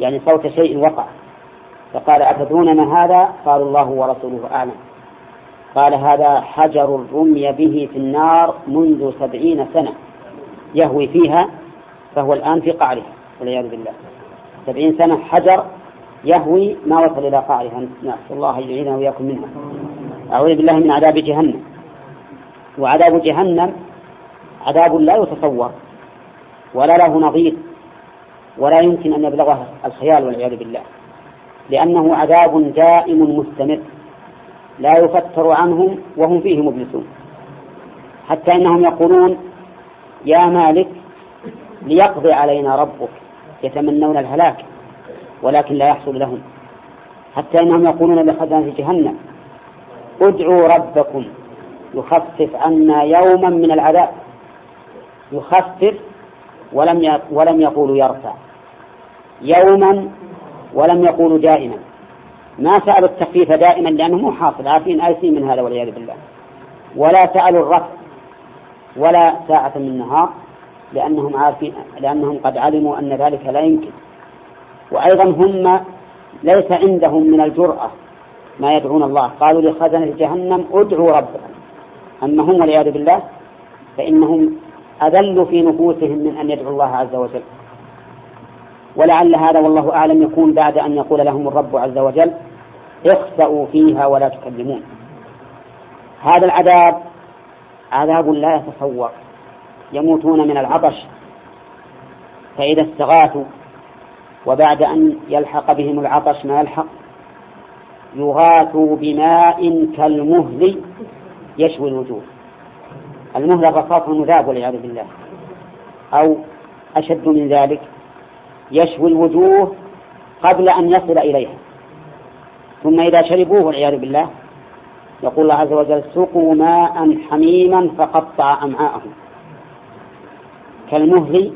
Speaker 2: يعني صوت شيء وقع. فقال أتدرون ما هذا؟ قالوا الله ورسوله أعلم. قال هذا حجر رمي به في النار منذ سبعين سنة يهوي فيها فهو الآن في قعرها والعياذ بالله. سبعين سنة حجر يهوي ما وصل إلى قعرها نسأل الله أن يعيذنا وإياكم منها أعوذ بالله من عذاب جهنم. وعذاب جهنم عذاب لا يتصور ولا له نظير ولا يمكن أن يبلغه الخيال والعياذ بالله. لأنه عذاب دائم مستمر لا يفتر عنهم وهم فيه مبلسون. حتى إنهم يقولون يا مالك ليقضي علينا ربك يتمنون الهلاك ولكن لا يحصل لهم. حتى إنهم يقولون لخزنة جهنم ادعوا ربكم يخفف عنا يوما من العذاب. يخفف ولم ولم يقولوا يرفع. يوما ولم يقولوا دائما. ما سألوا التخفيف دائما لأنه مو حاصل عارفين آيسين من هذا والعياذ بالله. ولا سألوا الرفع ولا ساعة من النهار. لأنهم عارفين لأنهم قد علموا أن ذلك لا يمكن. وأيضا هم ليس عندهم من الجرأة ما يدعون الله. قالوا لخزنة جهنم ادعوا ربكم أما هم والعياذ بالله فإنهم أذلوا في نفوسهم من أن يدعوا الله عز وجل. ولعل هذا والله أعلم يكون بعد أن يقول لهم الرب عز وجل اخسأوا فيها ولا تكلمون. هذا العذاب عذاب لا يتصور. يموتون من العطش فإذا استغاثوا وبعد أن يلحق بهم العطش ما يلحق يغاثوا بماء كالمهل يشوي الوجوه. المهل الرصاص المذاب والعياذ بالله. أو أشد من ذلك يشوي الوجوه قبل أن يصل إليها. ثم إذا شربوه والعياذ بالله يقول الله عز وجل سقوا ماء حميما فقطع أمعاءهم. كالمهل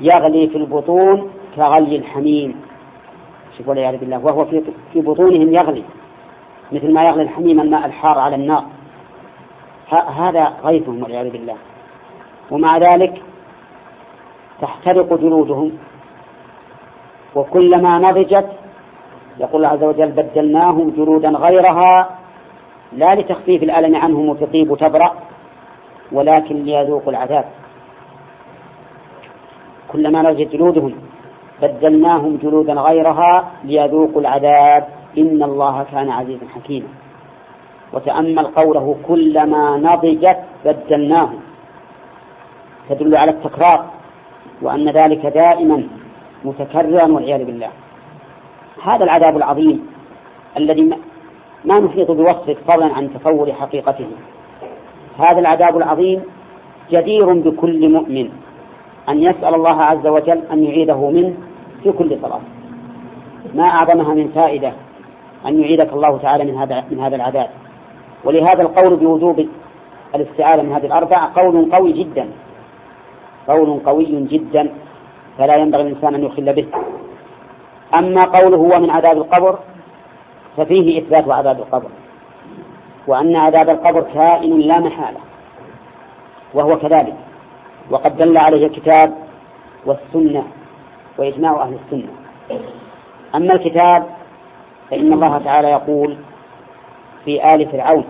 Speaker 2: يغلي في البطون كغلي الحميم. شوفوا والعياذ بالله وهو في في بطونهم يغلي مثل ما يغلي الحميم الماء الحار على النار. هذا غيثهم والعياذ بالله. ومع ذلك تحترق جلودهم وكلما نضجت يقول الله عز وجل بدلناهم جلودا غيرها لا لتخفيف الألم عنهم وتطيب وتبرأ ولكن ليذوقوا العذاب. كلما نضجت جلودهم بدلناهم جلودا غيرها ليذوقوا العذاب. إن الله كان عزيزا حكيما. وتأمل قوله كلما نضجت بدلناهم. تدل على التكرار وأن ذلك دائما متكررا والعياذ بالله. هذا العذاب العظيم الذي ما نحيط بوصفه فضلا عن تصور حقيقته. هذا العذاب العظيم جدير بكل مؤمن. أن يسأل الله عز وجل أن يعيده منه في كل صلاة. ما أعظمها من فائدة أن يعيدك الله تعالى من هذا من هذا العذاب. ولهذا القول بوجوب الاستعاذة من هذه الأربع قول قوي جدا. قول قوي جدا فلا ينبغي الإنسان أن يخل به. أما قوله هو من عذاب القبر ففيه إثبات عذاب القبر. وأن عذاب القبر كائن لا محالة. وهو كذلك. وقد دل عليه الكتاب والسنة وإجماع أهل السنة. أما الكتاب فإن الله تعالى يقول في آل فرعون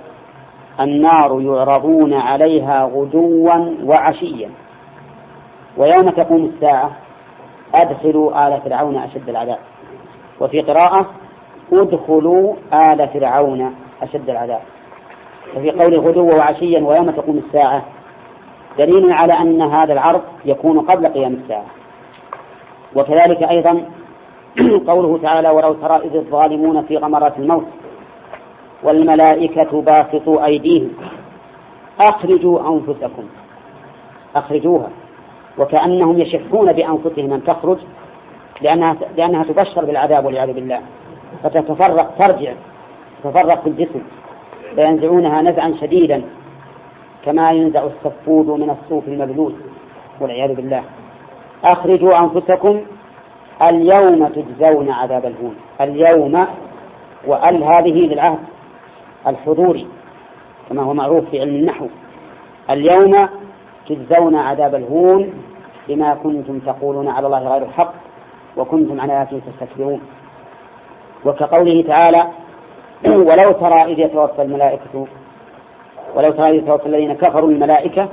Speaker 2: النار يعرضون عليها غدوا وعشيا. ويوم تقوم الساعة أدخلوا آل فرعون أشد العذاب. وفي قراءة ادخلوا آل فرعون أشد العذاب. وفي قول غدوا وعشيا ويوم تقوم الساعة دليل على أن هذا العرض يكون قبل قيام الساعة. وكذلك أيضا قوله تعالى ولو ترى إذ الظالمون في غمرات الموت والملائكة باسطوا أيديهم أخرجوا أنفسكم. أخرجوها. وكأنهم يشحون بأنفسهم أن تخرج لأنها, لأنها تبشر بالعذاب والعياذ بالله. فتتفرق ترجع تتفرق في الجسم فينزعونها نزعا شديدا. كما ينزع السفود من الصوف المبلول والعياذ بالله. أخرجوا أنفسكم اليوم تجزون عذاب الهون. اليوم وأل هذه للعهد الحضوري كما هو معروف في علم النحو. اليوم تجزون عذاب الهون بما كنتم تقولون على الله غير الحق وكنتم عن آياته تستكبرون. وكقوله تعالى ولو ترى إذ يتوفى الملائكة ولو ترى يتوفى الذين كفروا الملائكة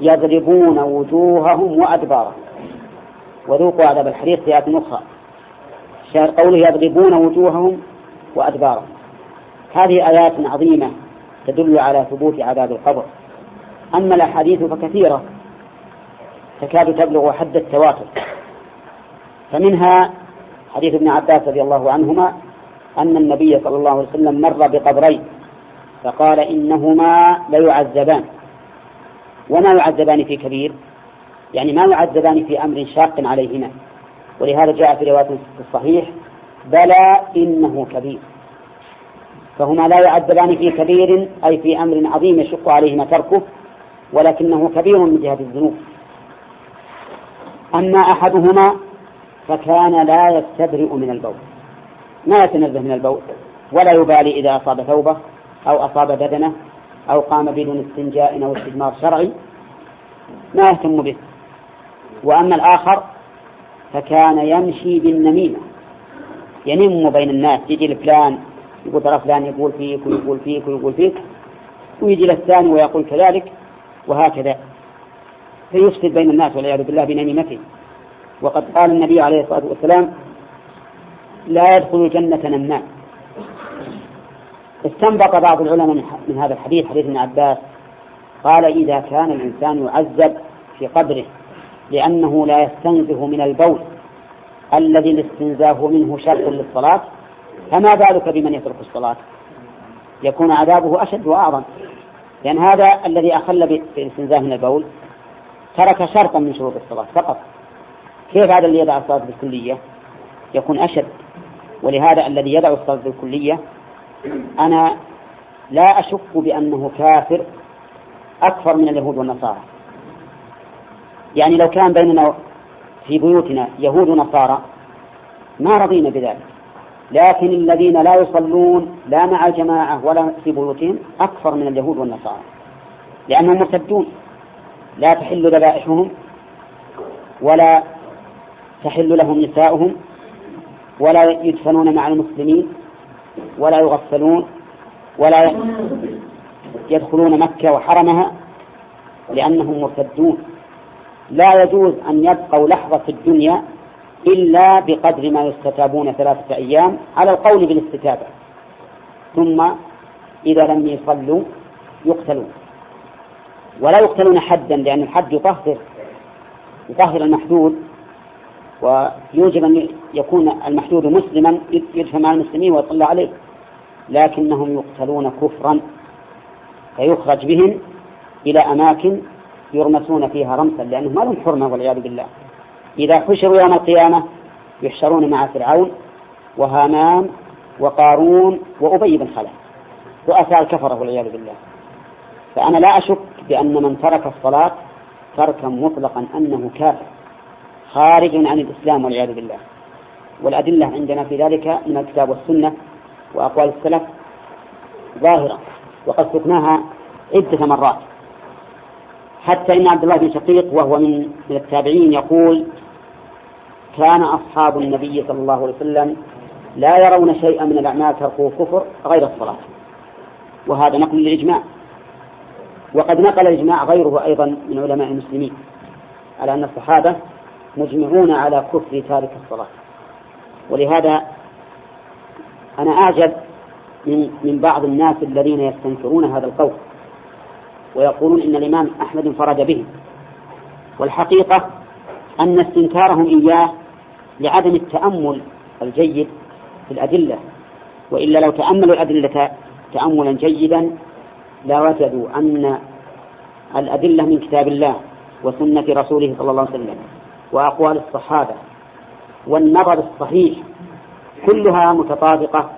Speaker 2: يضربون وجوههم وأدبارهم. وذوقوا عذاب الحريق في آيات أخرى شاهد قوله يضربون وجوههم وأدبارهم. هذه آيات عظيمة تدل على ثبوت عذاب القبر. أما الأحاديث فكثيرة تكاد تبلغ حد التواتر. فمنها حديث ابن عباس رضي الله عنهما أن النبي صلى الله عليه وسلم مر بقبرين. فقال إنهما ليعذبان. وما يعذبان في كبير؟ يعني ما يعذبان في أمر شاق عليهما. ولهذا جاء في رواية في الصحيح بلى إنه كبير. فهما لا يعذبان في كبير أي في أمر عظيم يشق عليهما تركه ولكنه كبير من جهة الذنوب. أما أحدهما فكان لا يستبرئ من البول. ما يتنزه من البول ولا يبالي إذا أصاب ثوبه أو أصاب بدنه أو قام بدون استنجاء أو استجمار شرعي ما يهتم به. وأما الآخر فكان يمشي بالنميمة ينم بين الناس يجي لفلان يقول ترى فلان يقول فيك ويقول فيك ويقول فيك ويجي للثاني ويقول كذلك وهكذا. فيفسد بين الناس والعياذ بالله بنميمته. وقد قال النبي عليه الصلاة والسلام لا يدخل الجنة نمام. استنبط بعض العلماء من هذا الحديث حديث ابن عباس. قال إذا كان الإنسان يعذب في قبره لأنه لا يستنزه من البول الذي الاستنزاه منه شرط للصلاة فما بالك بمن يترك الصلاة؟ يكون عذابه أشد وأعظم. لأن هذا الذي أخل بالاستنزاه من البول ترك شرطا من شروط الصلاة فقط. كيف هذا اللي يدع الصلاة بالكلية؟ يكون أشد. ولهذا الذي يدع الصلاة بالكلية أنا لا أشك بأنه كافر أكثر من اليهود والنصارى. يعني لو كان بيننا في بيوتنا يهود ونصارى ما رضينا بذلك. لكن الذين لا يصلون لا مع الجماعة ولا في بيوتهم أكثر من اليهود والنصارى. لأنهم مرتدون. لا تحل ذبائحهم ولا تحل لهم نساؤهم ولا يدفنون مع المسلمين. ولا يغسلون ولا يدخلون مكة وحرمها لأنهم مرتدون. لا يجوز أن يبقوا لحظة في الدنيا إلا بقدر ما يستتابون ثلاثة أيام على القول بالاستتابة. ثم إذا لم يصلوا يقتلون. ولا يقتلون حدا لأن الحد يطهر يطهر المحدود. ويوجب أن يكون المحدود مسلما يدفع مع المسلمين ويصلى عليه. لكنهم يقتلون كفرا فيخرج بهم إلى أماكن يرمسون فيها رمسا لأنهم ما لهم حرمة والعياذ بالله. إذا حشروا يوم القيامة يحشرون مع فرعون وهامان وقارون وأبي بن خلف. رؤساء الكفرة والعياذ بالله. فأنا لا أشك بأن من ترك الصلاة تركا مطلقا أنه كافر. خارج عن الإسلام والعياذ بالله. والأدلة عندنا في ذلك من الكتاب والسنة وأقوال السلف ظاهرة وقد سقناها عدة مرات. حتى إن عبد الله بن شقيق وهو من التابعين يقول كان أصحاب النبي صلى الله عليه وسلم لا يرون شيئا من الأعمال تركه كفر غير الصلاة. وهذا نقل للإجماع. وقد نقل الإجماع غيره أيضا من علماء المسلمين على أن الصحابة مجمعون على كفر تارك الصلاة. ولهذا أنا أعجب من من بعض الناس الذين يستنكرون هذا القول ويقولون إن الإمام أحمد انفرد به. والحقيقة أن استنكارهم إياه لعدم التأمل الجيد في الأدلة. وإلا لو تأملوا الأدلة تأملا جيدا لوجدوا أن الأدلة من كتاب الله وسنة رسوله صلى الله عليه وسلم. وأقوال الصحابة والنظر الصحيح كلها متطابقة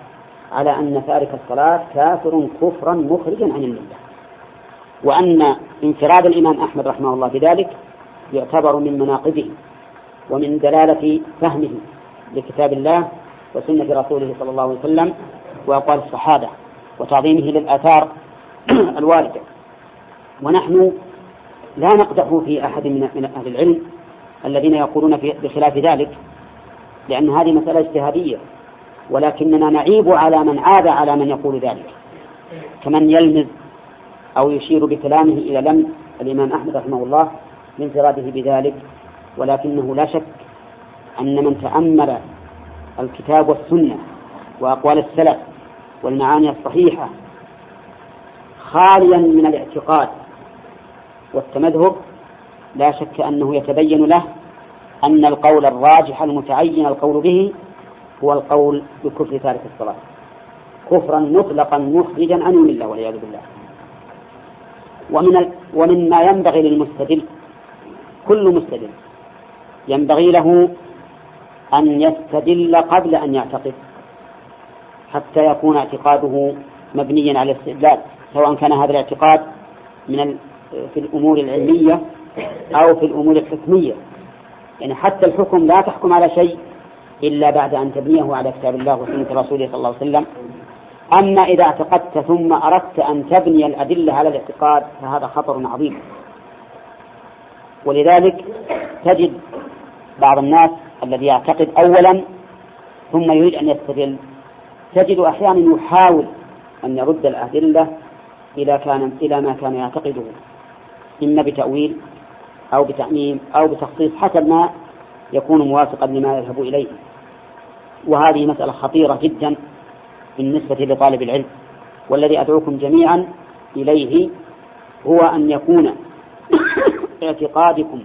Speaker 2: على أن تارك الصلاة كافر كفرا مخرجا عن الملة. وأن انفراد الإمام أحمد رحمه الله بذلك يعتبر من مناقبه ومن دلالة فهمه لكتاب الله وسنة رسوله صلى الله عليه وسلم وأقوال الصحابة وتعظيمه للآثار الواردة. ونحن لا نقدح في أحد من أهل العلم الذين يقولون بخلاف ذلك لأن هذه مسألة اجتهادية ولكننا نعيب على من عاب على من يقول ذلك. كمن يلمز أو يشير بكلامه إلى لم الإمام أحمد رحمه الله لانفراده بذلك ولكنه لا شك أن من تأمل الكتاب والسنة وأقوال السلف والمعاني الصحيحة خاليا من الاعتقاد والتمذهب لا شك أنه يتبين له أن القول الراجح المتعين القول به هو القول بكفر تارك الصلاة. كفرا مطلقا مخرجا عن الملة والعياذ بالله. ومن ومما ينبغي للمستدل كل مستدل ينبغي له أن يستدل قبل أن يعتقد حتى يكون اعتقاده مبنيا على الاستدلال سواء كان هذا الاعتقاد من في الأمور العلمية أو في الأمور الحكمية. يعني حتى الحكم لا تحكم على شيء إلا بعد أن تبنيه على كتاب الله وسنة رسوله صلى الله عليه وسلم. أما إذا اعتقدت ثم أردت أن تبني الأدلة على الاعتقاد فهذا خطر عظيم. ولذلك تجد بعض الناس الذي يعتقد أولا ثم يريد أن يستدل. تجد أحيانا يحاول أن يرد الأدلة إلى كان إلى ما كان يعتقده. إما بتأويل أو بتعميم أو بتخصيص حسب ما يكون موافقا لما يذهب إليه. وهذه مسألة خطيرة جدا بالنسبة لطالب العلم. والذي أدعوكم جميعا إليه هو أن يكون اعتقادكم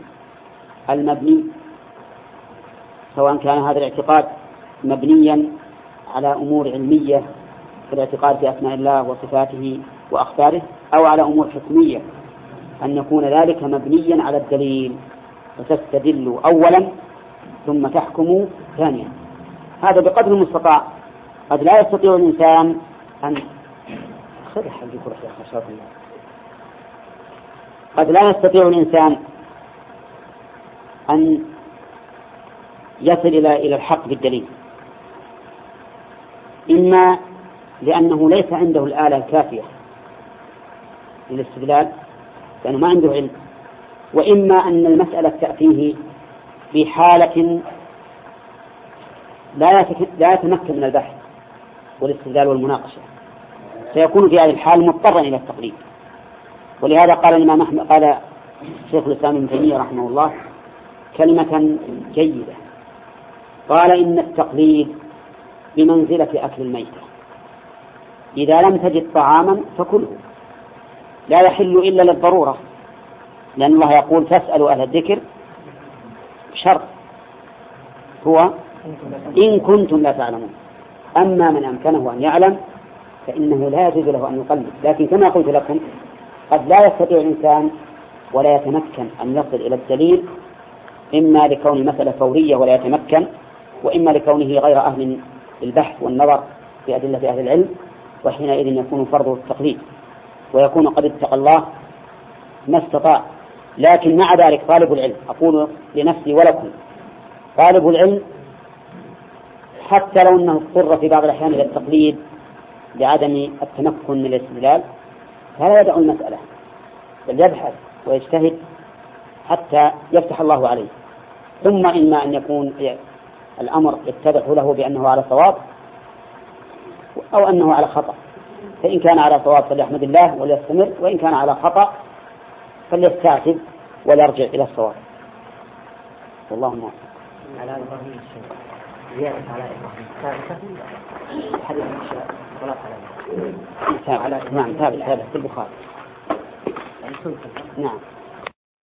Speaker 2: المبني سواء كان هذا الاعتقاد مبنيا على أمور علمية في أسماء الله وصفاته وأخباره أو على أمور حكمية أن يكون ذلك مبنيا على الدليل فتستدل أولا ثم تحكم ثانيا. هذا بقدر المستطاع. قد لا يستطيع الإنسان أن قد لا يستطيع الإنسان أن يصل إلى إلى الحق بالدليل. إما لأنه ليس عنده الآلة الكافية للاستدلال لأنه ما عنده علم. وإما أن المسألة تأتيه في حالة لا لا يتمكن من البحث والاستدلال والمناقشة. سيكون في هذه الحال مضطرا إلى التقليد. ولهذا قال الإمام أحمد قال شيخ الإسلام ابن تيمية رحمه الله كلمة جيدة. قال إن التقليد بمنزلة أكل الميتة. إذا لم تجد طعاما فكله. لا يحل إلا للضرورة. لأن الله يقول فاسألوا أهل الذكر شرط هو إن كنتم لا تعلمون. أما من أمكنه أن يعلم فإنه لا يجوز له أن يقلد. لكن كما قلت لكم قد لا يستطيع الإنسان ولا يتمكن أن يصل إلى الدليل إما لكون المسألة فورية ولا يتمكن وإما لكونه غير أهل للبحث والنظر في أدلة أهل العلم وحينئذ يكون فرضه التقليد. ويكون قد اتقى الله ما استطاع. لكن مع ذلك طالب العلم أقول لنفسي ولكم طالب العلم حتى لو أنه اضطر في بعض الأحيان إلى التقليد لعدم التمكن من الاستدلال فلا يدع المسألة بل يبحث ويجتهد حتى يفتح الله عليه. ثم إما أن يكون الأمر يتضح له بأنه على صواب أو أنه على خطأ. فإن كان على صواب فليحمد الله وليستمر وإن كان على خطأ فليستعتب وليرجع إلى الصواب. والله موفق على إبراهيم زيادة على إبراهيم. ثابتة حديث الصلاة على نعم ثابت ثابت. في البخاري. نعم.